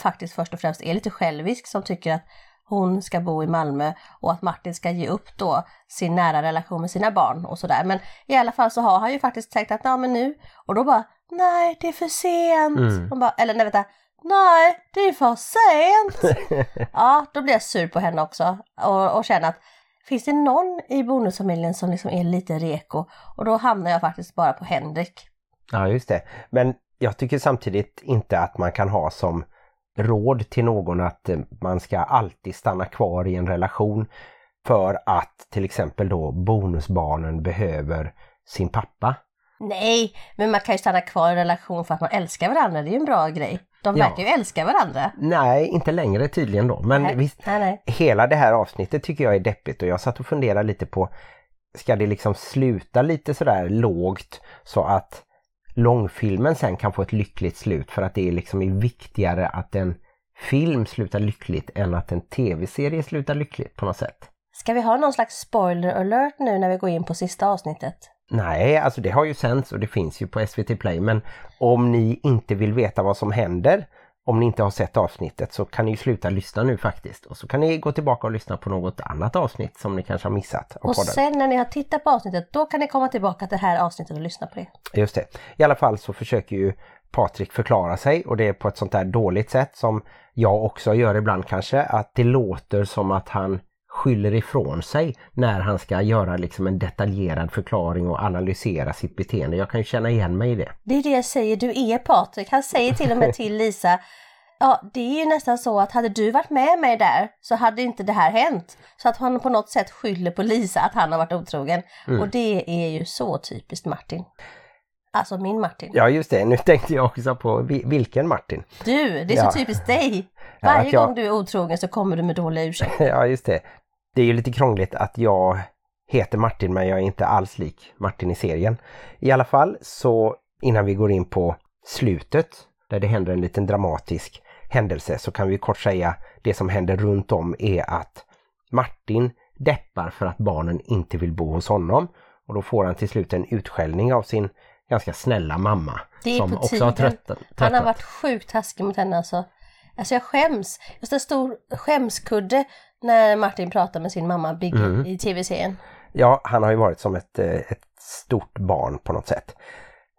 Speaker 1: faktiskt först och främst är lite självisk som tycker att hon ska bo i Malmö och att Martin ska ge upp då sin nära relation med sina barn och sådär. Men i alla fall så har han ju faktiskt tänkt att ja men nu och då bara nej det är för sent.
Speaker 2: Mm.
Speaker 1: Hon bara, eller nej vänta, nej det är för sent. ja då blir jag sur på henne också och, och känner att finns det någon i bonusfamiljen som liksom är lite reko och då hamnar jag faktiskt bara på Henrik.
Speaker 2: Ja, just det. Men jag tycker samtidigt inte att man kan ha som råd till någon att eh, man ska alltid stanna kvar i en relation för att till exempel då bonusbarnen behöver sin pappa.
Speaker 1: Nej, men man kan ju stanna kvar i en relation för att man älskar varandra, det är ju en bra grej. De
Speaker 2: Ja.
Speaker 1: verkar ju älska varandra.
Speaker 2: Nej, inte längre tydligen då. Men
Speaker 1: nej,
Speaker 2: visst,
Speaker 1: nej, nej.
Speaker 2: hela det här avsnittet tycker jag är deppigt och jag satt och funderade lite på ska det liksom sluta lite sådär lågt så att långfilmen sen kan få ett lyckligt slut för att det är liksom är viktigare att en film slutar lyckligt än att en tv-serie slutar lyckligt på något sätt.
Speaker 1: Ska vi ha någon slags spoiler alert nu när vi går in på sista avsnittet?
Speaker 2: Nej, alltså det har ju sänds och det finns ju på SVT Play men om ni inte vill veta vad som händer om ni inte har sett avsnittet så kan ni sluta lyssna nu faktiskt. Och så kan ni gå tillbaka och lyssna på något annat avsnitt som ni kanske har missat.
Speaker 1: Och sen när ni har tittat på avsnittet, då kan ni komma tillbaka till det här avsnittet och lyssna på det.
Speaker 2: Just det. I alla fall så försöker ju Patrik förklara sig och det är på ett sånt där dåligt sätt som jag också gör ibland kanske. Att det låter som att han skyller ifrån sig när han ska göra liksom en detaljerad förklaring och analysera sitt beteende. Jag kan känna igen mig i det.
Speaker 1: Det är det jag säger, du är Patrik. Han säger till och med till Lisa Ja, det är ju nästan så att hade du varit med mig där så hade inte det här hänt. Så att han på något sätt skyller på Lisa att han har varit otrogen. Mm. Och det är ju så typiskt Martin. Alltså min Martin.
Speaker 2: Ja just det, nu tänkte jag också på vilken Martin.
Speaker 1: Du, det är så ja. typiskt dig. Varje ja, jag... gång du är otrogen så kommer du med dåliga ursäkter.
Speaker 2: ja just det det är ju lite krångligt att jag heter Martin men jag är inte alls lik Martin i serien. I alla fall så innan vi går in på slutet där det händer en liten dramatisk händelse så kan vi kort säga det som händer runt om är att Martin deppar för att barnen inte vill bo hos honom och då får han till slut en utskällning av sin ganska snälla mamma.
Speaker 1: Som också har tröttat. Han har varit sjukt taskig mot henne alltså. Alltså jag skäms. Just en stor skämskudde när Martin pratar med sin mamma Big mm. i tv-serien.
Speaker 2: Ja, han har ju varit som ett, eh, ett stort barn på något sätt.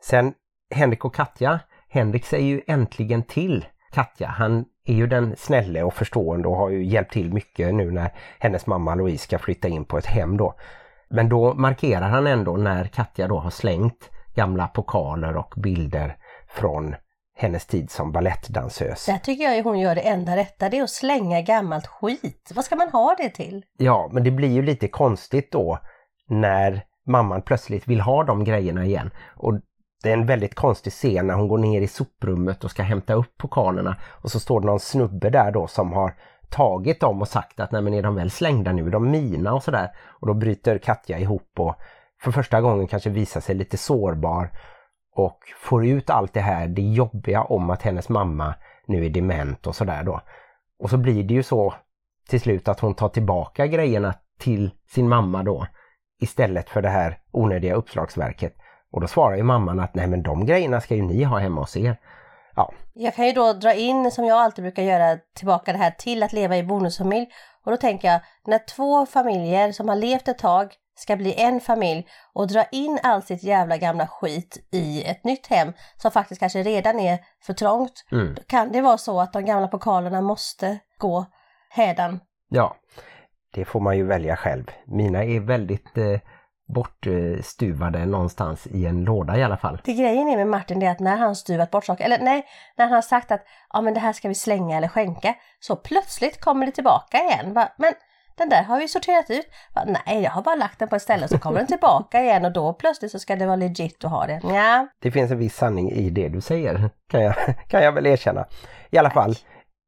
Speaker 2: Sen Henrik och Katja. Henrik säger ju äntligen till Katja. Han är ju den snälle och förstående och har ju hjälpt till mycket nu när hennes mamma Louise ska flytta in på ett hem då. Men då markerar han ändå när Katja då har slängt gamla pokaler och bilder från hennes tid som ballettdansös.
Speaker 1: Där tycker jag hon gör det enda rätta, det är att slänga gammalt skit. Vad ska man ha det till?
Speaker 2: Ja, men det blir ju lite konstigt då när mamman plötsligt vill ha de grejerna igen. Och det är en väldigt konstig scen när hon går ner i soprummet och ska hämta upp pokalerna och så står det någon snubbe där då som har tagit dem och sagt att nej men är de väl slängda nu, är de mina och sådär. Och då bryter Katja ihop och för första gången kanske visar sig lite sårbar och får ut allt det här, det jobbiga om att hennes mamma nu är dement och sådär då. Och så blir det ju så till slut att hon tar tillbaka grejerna till sin mamma då istället för det här onödiga uppslagsverket. Och då svarar ju mamman att nej men de grejerna ska ju ni ha hemma hos er. Ja.
Speaker 1: Jag kan ju då dra in, som jag alltid brukar göra, tillbaka det här till att leva i bonusfamilj. Och då tänker jag, när två familjer som har levt ett tag ska bli en familj och dra in all sitt jävla gamla skit i ett nytt hem som faktiskt kanske redan är för trångt. Mm. Då kan det vara så att de gamla pokalerna måste gå hädan.
Speaker 2: Ja, det får man ju välja själv. Mina är väldigt eh, bortstuvade någonstans i en låda i alla fall.
Speaker 1: Det grejen är med Martin det är att när han stuvat bort saker, eller nej, när han sagt att ja men det här ska vi slänga eller skänka, så plötsligt kommer det tillbaka igen. men den där har vi sorterat ut. Nej, jag har bara lagt den på ett ställe så kommer den tillbaka igen och då plötsligt så ska det vara legit att ha det. Ja.
Speaker 2: Det finns en viss sanning i det du säger, kan jag, kan jag väl erkänna. I alla fall,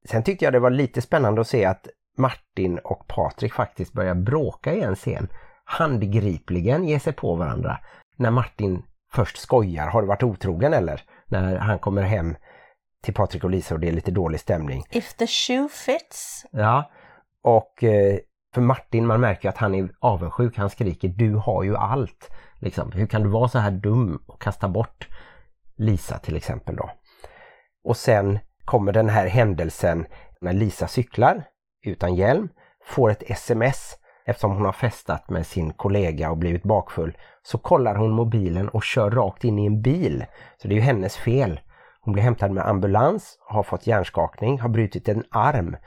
Speaker 2: sen tyckte jag det var lite spännande att se att Martin och Patrik faktiskt börjar bråka i en scen. Handgripligen ger sig på varandra. När Martin först skojar, har du varit otrogen eller? När han kommer hem till Patrik och Lisa och det är lite dålig stämning.
Speaker 1: If the shoe fits.
Speaker 2: Ja, och eh, för Martin, man märker att han är avundsjuk. Han skriker, du har ju allt. Liksom. Hur kan du vara så här dum och kasta bort Lisa till exempel då? Och sen kommer den här händelsen när Lisa cyklar utan hjälm, får ett sms eftersom hon har festat med sin kollega och blivit bakfull. Så kollar hon mobilen och kör rakt in i en bil. Så det är ju hennes fel. Hon blir hämtad med ambulans, har fått hjärnskakning, har brutit en arm.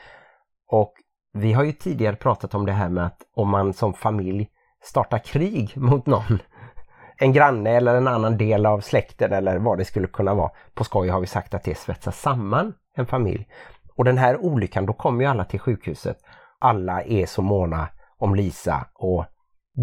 Speaker 2: Och vi har ju tidigare pratat om det här med att om man som familj startar krig mot någon, en granne eller en annan del av släkten eller vad det skulle kunna vara. På skoj har vi sagt att det svetsar samman en familj. Och den här olyckan, då kommer ju alla till sjukhuset. Alla är så måna om Lisa och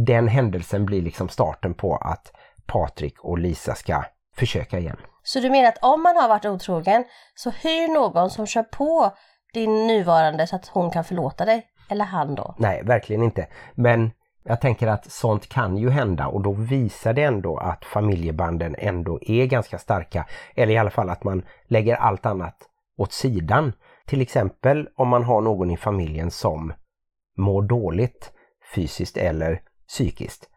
Speaker 2: den händelsen blir liksom starten på att Patrik och Lisa ska försöka igen.
Speaker 1: Så du menar att om man har varit otrogen så hyr någon som kör på din nuvarande så att hon kan förlåta dig? Eller han då?
Speaker 2: Nej, verkligen inte. Men jag tänker att sånt kan ju hända och då visar det ändå att familjebanden ändå är ganska starka. Eller i alla fall att man lägger allt annat åt sidan. Till exempel om man har någon i familjen som mår dåligt fysiskt eller psykiskt.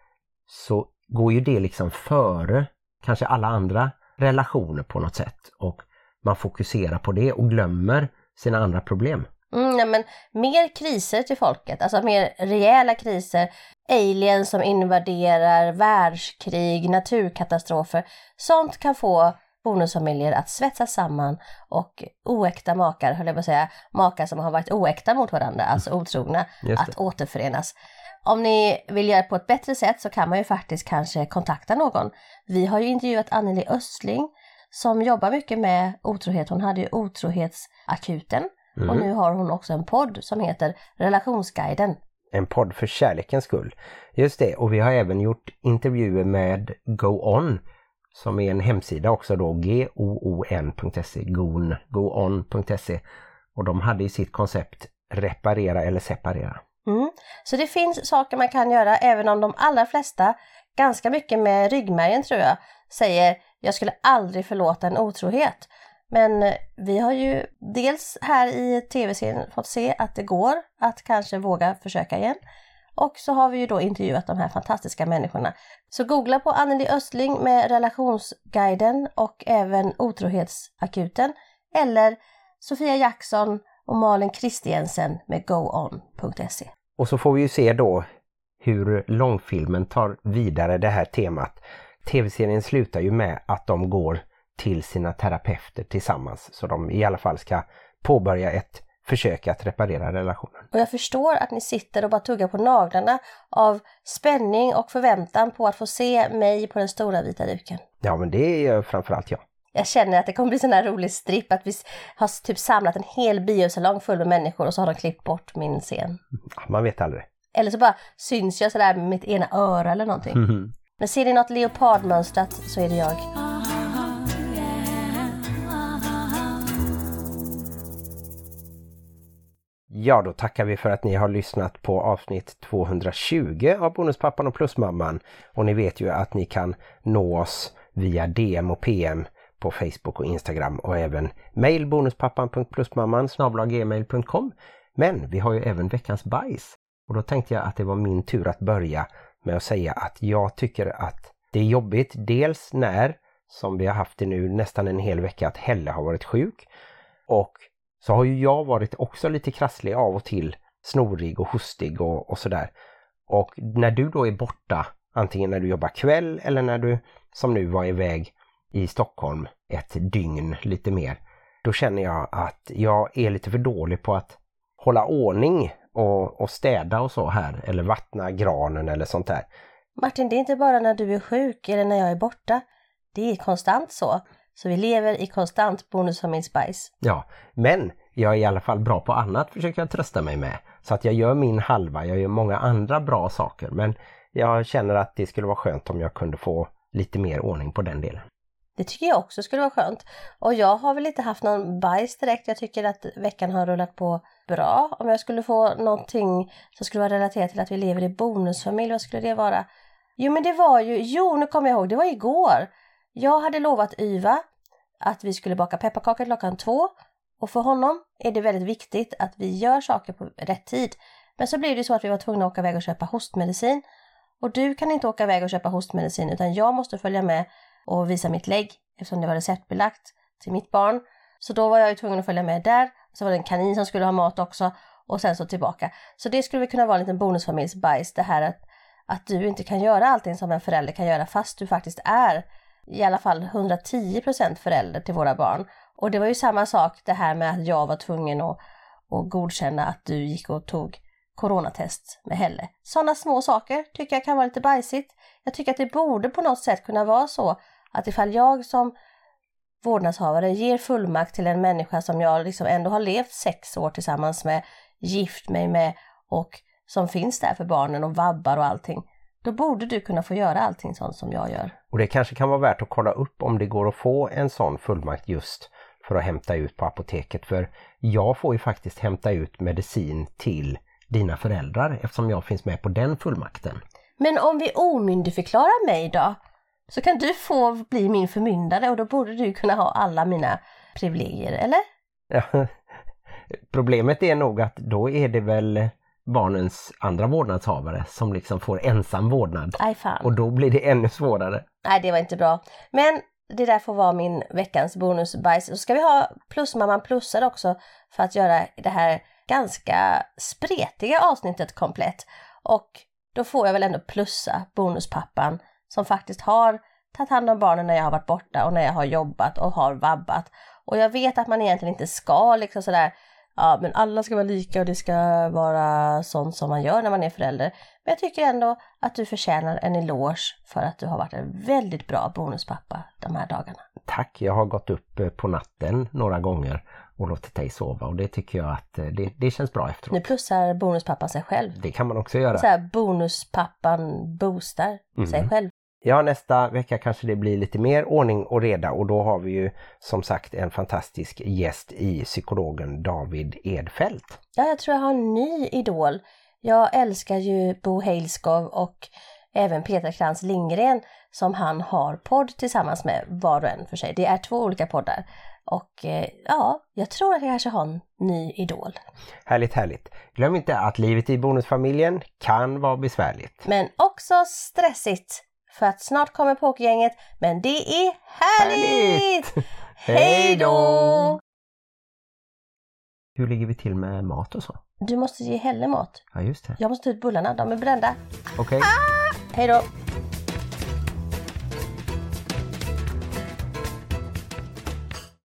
Speaker 2: Så går ju det liksom före kanske alla andra relationer på något sätt och man fokuserar på det och glömmer sina andra problem.
Speaker 1: Mm, ja, men mer kriser till folket, alltså mer rejäla kriser. Aliens som invaderar, världskrig, naturkatastrofer. Sånt kan få bonusfamiljer att svetsa samman och oäkta makar, höll jag på att säga, makar som har varit oäkta mot varandra, alltså otrogna,
Speaker 2: Just det.
Speaker 1: att återförenas. Om ni vill göra det på ett bättre sätt så kan man ju faktiskt kanske kontakta någon. Vi har ju intervjuat Anneli Östling som jobbar mycket med otrohet. Hon hade ju otrohetsakuten och nu har hon också en podd som heter Relationsguiden.
Speaker 2: En podd för kärlekens skull. Just det, och vi har även gjort intervjuer med Go On som är en hemsida också då, goon.se, goon, goon.se. Och de hade i sitt koncept reparera eller separera.
Speaker 1: Mm. Så det finns saker man kan göra även om de allra flesta, ganska mycket med ryggmärgen tror jag, säger jag skulle aldrig förlåta en otrohet. Men eh, vi har ju dels här i tv-serien fått se att det går att kanske våga försöka igen. Och så har vi ju då intervjuat de här fantastiska människorna. Så googla på Anneli Östling med relationsguiden och även otrohetsakuten. Eller Sofia Jackson och Malin Kristiansen med goon.se.
Speaker 2: Och så får vi ju se då hur långfilmen tar vidare det här temat. Tv-serien slutar ju med att de går till sina terapeuter tillsammans så de i alla fall ska påbörja ett försök att reparera relationen.
Speaker 1: Och jag förstår att ni sitter och bara tuggar på naglarna av spänning och förväntan på att få se mig på den stora vita duken.
Speaker 2: Ja men det är framförallt jag.
Speaker 1: Jag känner att det kommer bli sån här rolig stripp att vi har typ samlat en hel biosalong full med människor och så har de klippt bort min scen.
Speaker 2: Man vet aldrig.
Speaker 1: Eller så bara syns jag sådär med mitt ena öra eller någonting. Men ser ni något leopardmönstrat så är det jag.
Speaker 2: Ja, då tackar vi för att ni har lyssnat på avsnitt 220 av Bonuspappan och Plusmamman. Och ni vet ju att ni kan nå oss via DM och PM på Facebook och Instagram och även mail bonuspappan.plusmamman gmail.com. Men vi har ju även veckans bajs. Och då tänkte jag att det var min tur att börja med att säga att jag tycker att det är jobbigt. Dels när, som vi har haft det nu nästan en hel vecka, att Helle har varit sjuk. Och så har ju jag varit också lite krasslig av och till, snorig och hostig och, och sådär. Och när du då är borta, antingen när du jobbar kväll eller när du som nu var iväg i Stockholm ett dygn lite mer, då känner jag att jag är lite för dålig på att hålla ordning och, och städa och så här, eller vattna granen eller sånt där.
Speaker 1: Martin, det är inte bara när du är sjuk eller när jag är borta. Det är konstant så. Så vi lever i konstant bonusfamiljsbajs.
Speaker 2: Ja, men jag är i alla fall bra på annat försöker jag trösta mig med. Så att jag gör min halva, jag gör många andra bra saker men jag känner att det skulle vara skönt om jag kunde få lite mer ordning på den delen.
Speaker 1: Det tycker jag också skulle vara skönt. Och jag har väl inte haft någon bajs direkt. Jag tycker att veckan har rullat på bra. Om jag skulle få någonting som skulle vara relaterat till att vi lever i bonusfamilj, vad skulle det vara? Jo men det var ju, jo nu kommer jag ihåg, det var igår. Jag hade lovat Yva att vi skulle baka pepparkakor klockan två. Och för honom är det väldigt viktigt att vi gör saker på rätt tid. Men så blev det så att vi var tvungna att åka iväg och köpa hostmedicin. Och du kan inte åka iväg och köpa hostmedicin utan jag måste följa med och visa mitt lägg eftersom det var receptbelagt till mitt barn. Så då var jag ju tvungen att följa med där. Så var det en kanin som skulle ha mat också och sen så tillbaka. Så det skulle kunna vara en liten bonusfamiljsbajs det här att, att du inte kan göra allting som en förälder kan göra fast du faktiskt är i alla fall 110% förälder till våra barn. Och det var ju samma sak det här med att jag var tvungen att, att godkänna att du gick och tog coronatest med Helle. Sådana små saker tycker jag kan vara lite bajsigt. Jag tycker att det borde på något sätt kunna vara så att ifall jag som vårdnadshavare ger fullmakt till en människa som jag liksom ändå har levt sex år tillsammans med, gift mig med och som finns där för barnen och vabbar och allting. Då borde du kunna få göra allting sånt som jag gör.
Speaker 2: Och det kanske kan vara värt att kolla upp om det går att få en sån fullmakt just för att hämta ut på apoteket. För jag får ju faktiskt hämta ut medicin till dina föräldrar eftersom jag finns med på den fullmakten.
Speaker 1: Men om vi omyndigförklarar mig då? Så kan du få bli min förmyndare och då borde du kunna ha alla mina privilegier, eller?
Speaker 2: Ja, Problemet är nog att då är det väl barnens andra vårdnadshavare som liksom får ensam vårdnad.
Speaker 1: Aj fan.
Speaker 2: Och då blir det ännu svårare.
Speaker 1: Nej, det var inte bra. Men det där får vara min veckans bonusbajs. Så ska vi ha plusmamman plussar också för att göra det här ganska spretiga avsnittet komplett. Och då får jag väl ändå plussa bonuspappan som faktiskt har tagit hand om barnen när jag har varit borta och när jag har jobbat och har vabbat. Och jag vet att man egentligen inte ska liksom sådär, ja men alla ska vara lika och det ska vara sånt som man gör när man är förälder. Men jag tycker ändå att du förtjänar en eloge för att du har varit en väldigt bra bonuspappa de här dagarna.
Speaker 2: Tack, jag har gått upp eh, på natten några gånger och låtit dig sova och det tycker jag att eh, det, det känns bra efteråt.
Speaker 1: Nu plussar bonuspappan sig själv.
Speaker 2: Det kan man också göra.
Speaker 1: Så här, bonuspappan boostar sig själv.
Speaker 2: Ja, nästa vecka kanske det blir lite mer ordning och reda och då har vi ju som sagt en fantastisk gäst i psykologen David Edfält.
Speaker 1: Ja, jag tror jag har en ny idol. Jag älskar ju Bo Heilskov och även Peter Krantz Lindgren som han har podd tillsammans med var och en för sig. Det är två olika poddar. Och eh, ja, jag tror att jag kanske har en ny idol.
Speaker 2: Härligt, härligt. Glöm inte att livet i bonusfamiljen kan vara besvärligt.
Speaker 1: Men också stressigt. För att snart kommer pokergänget, men det är härligt! Hej då!
Speaker 2: Hur ligger vi till med mat och så?
Speaker 1: Du måste ge Helle mat.
Speaker 2: Ja, just det.
Speaker 1: Jag måste ta ut bullarna, de är brända.
Speaker 2: Okej.
Speaker 1: Hej då!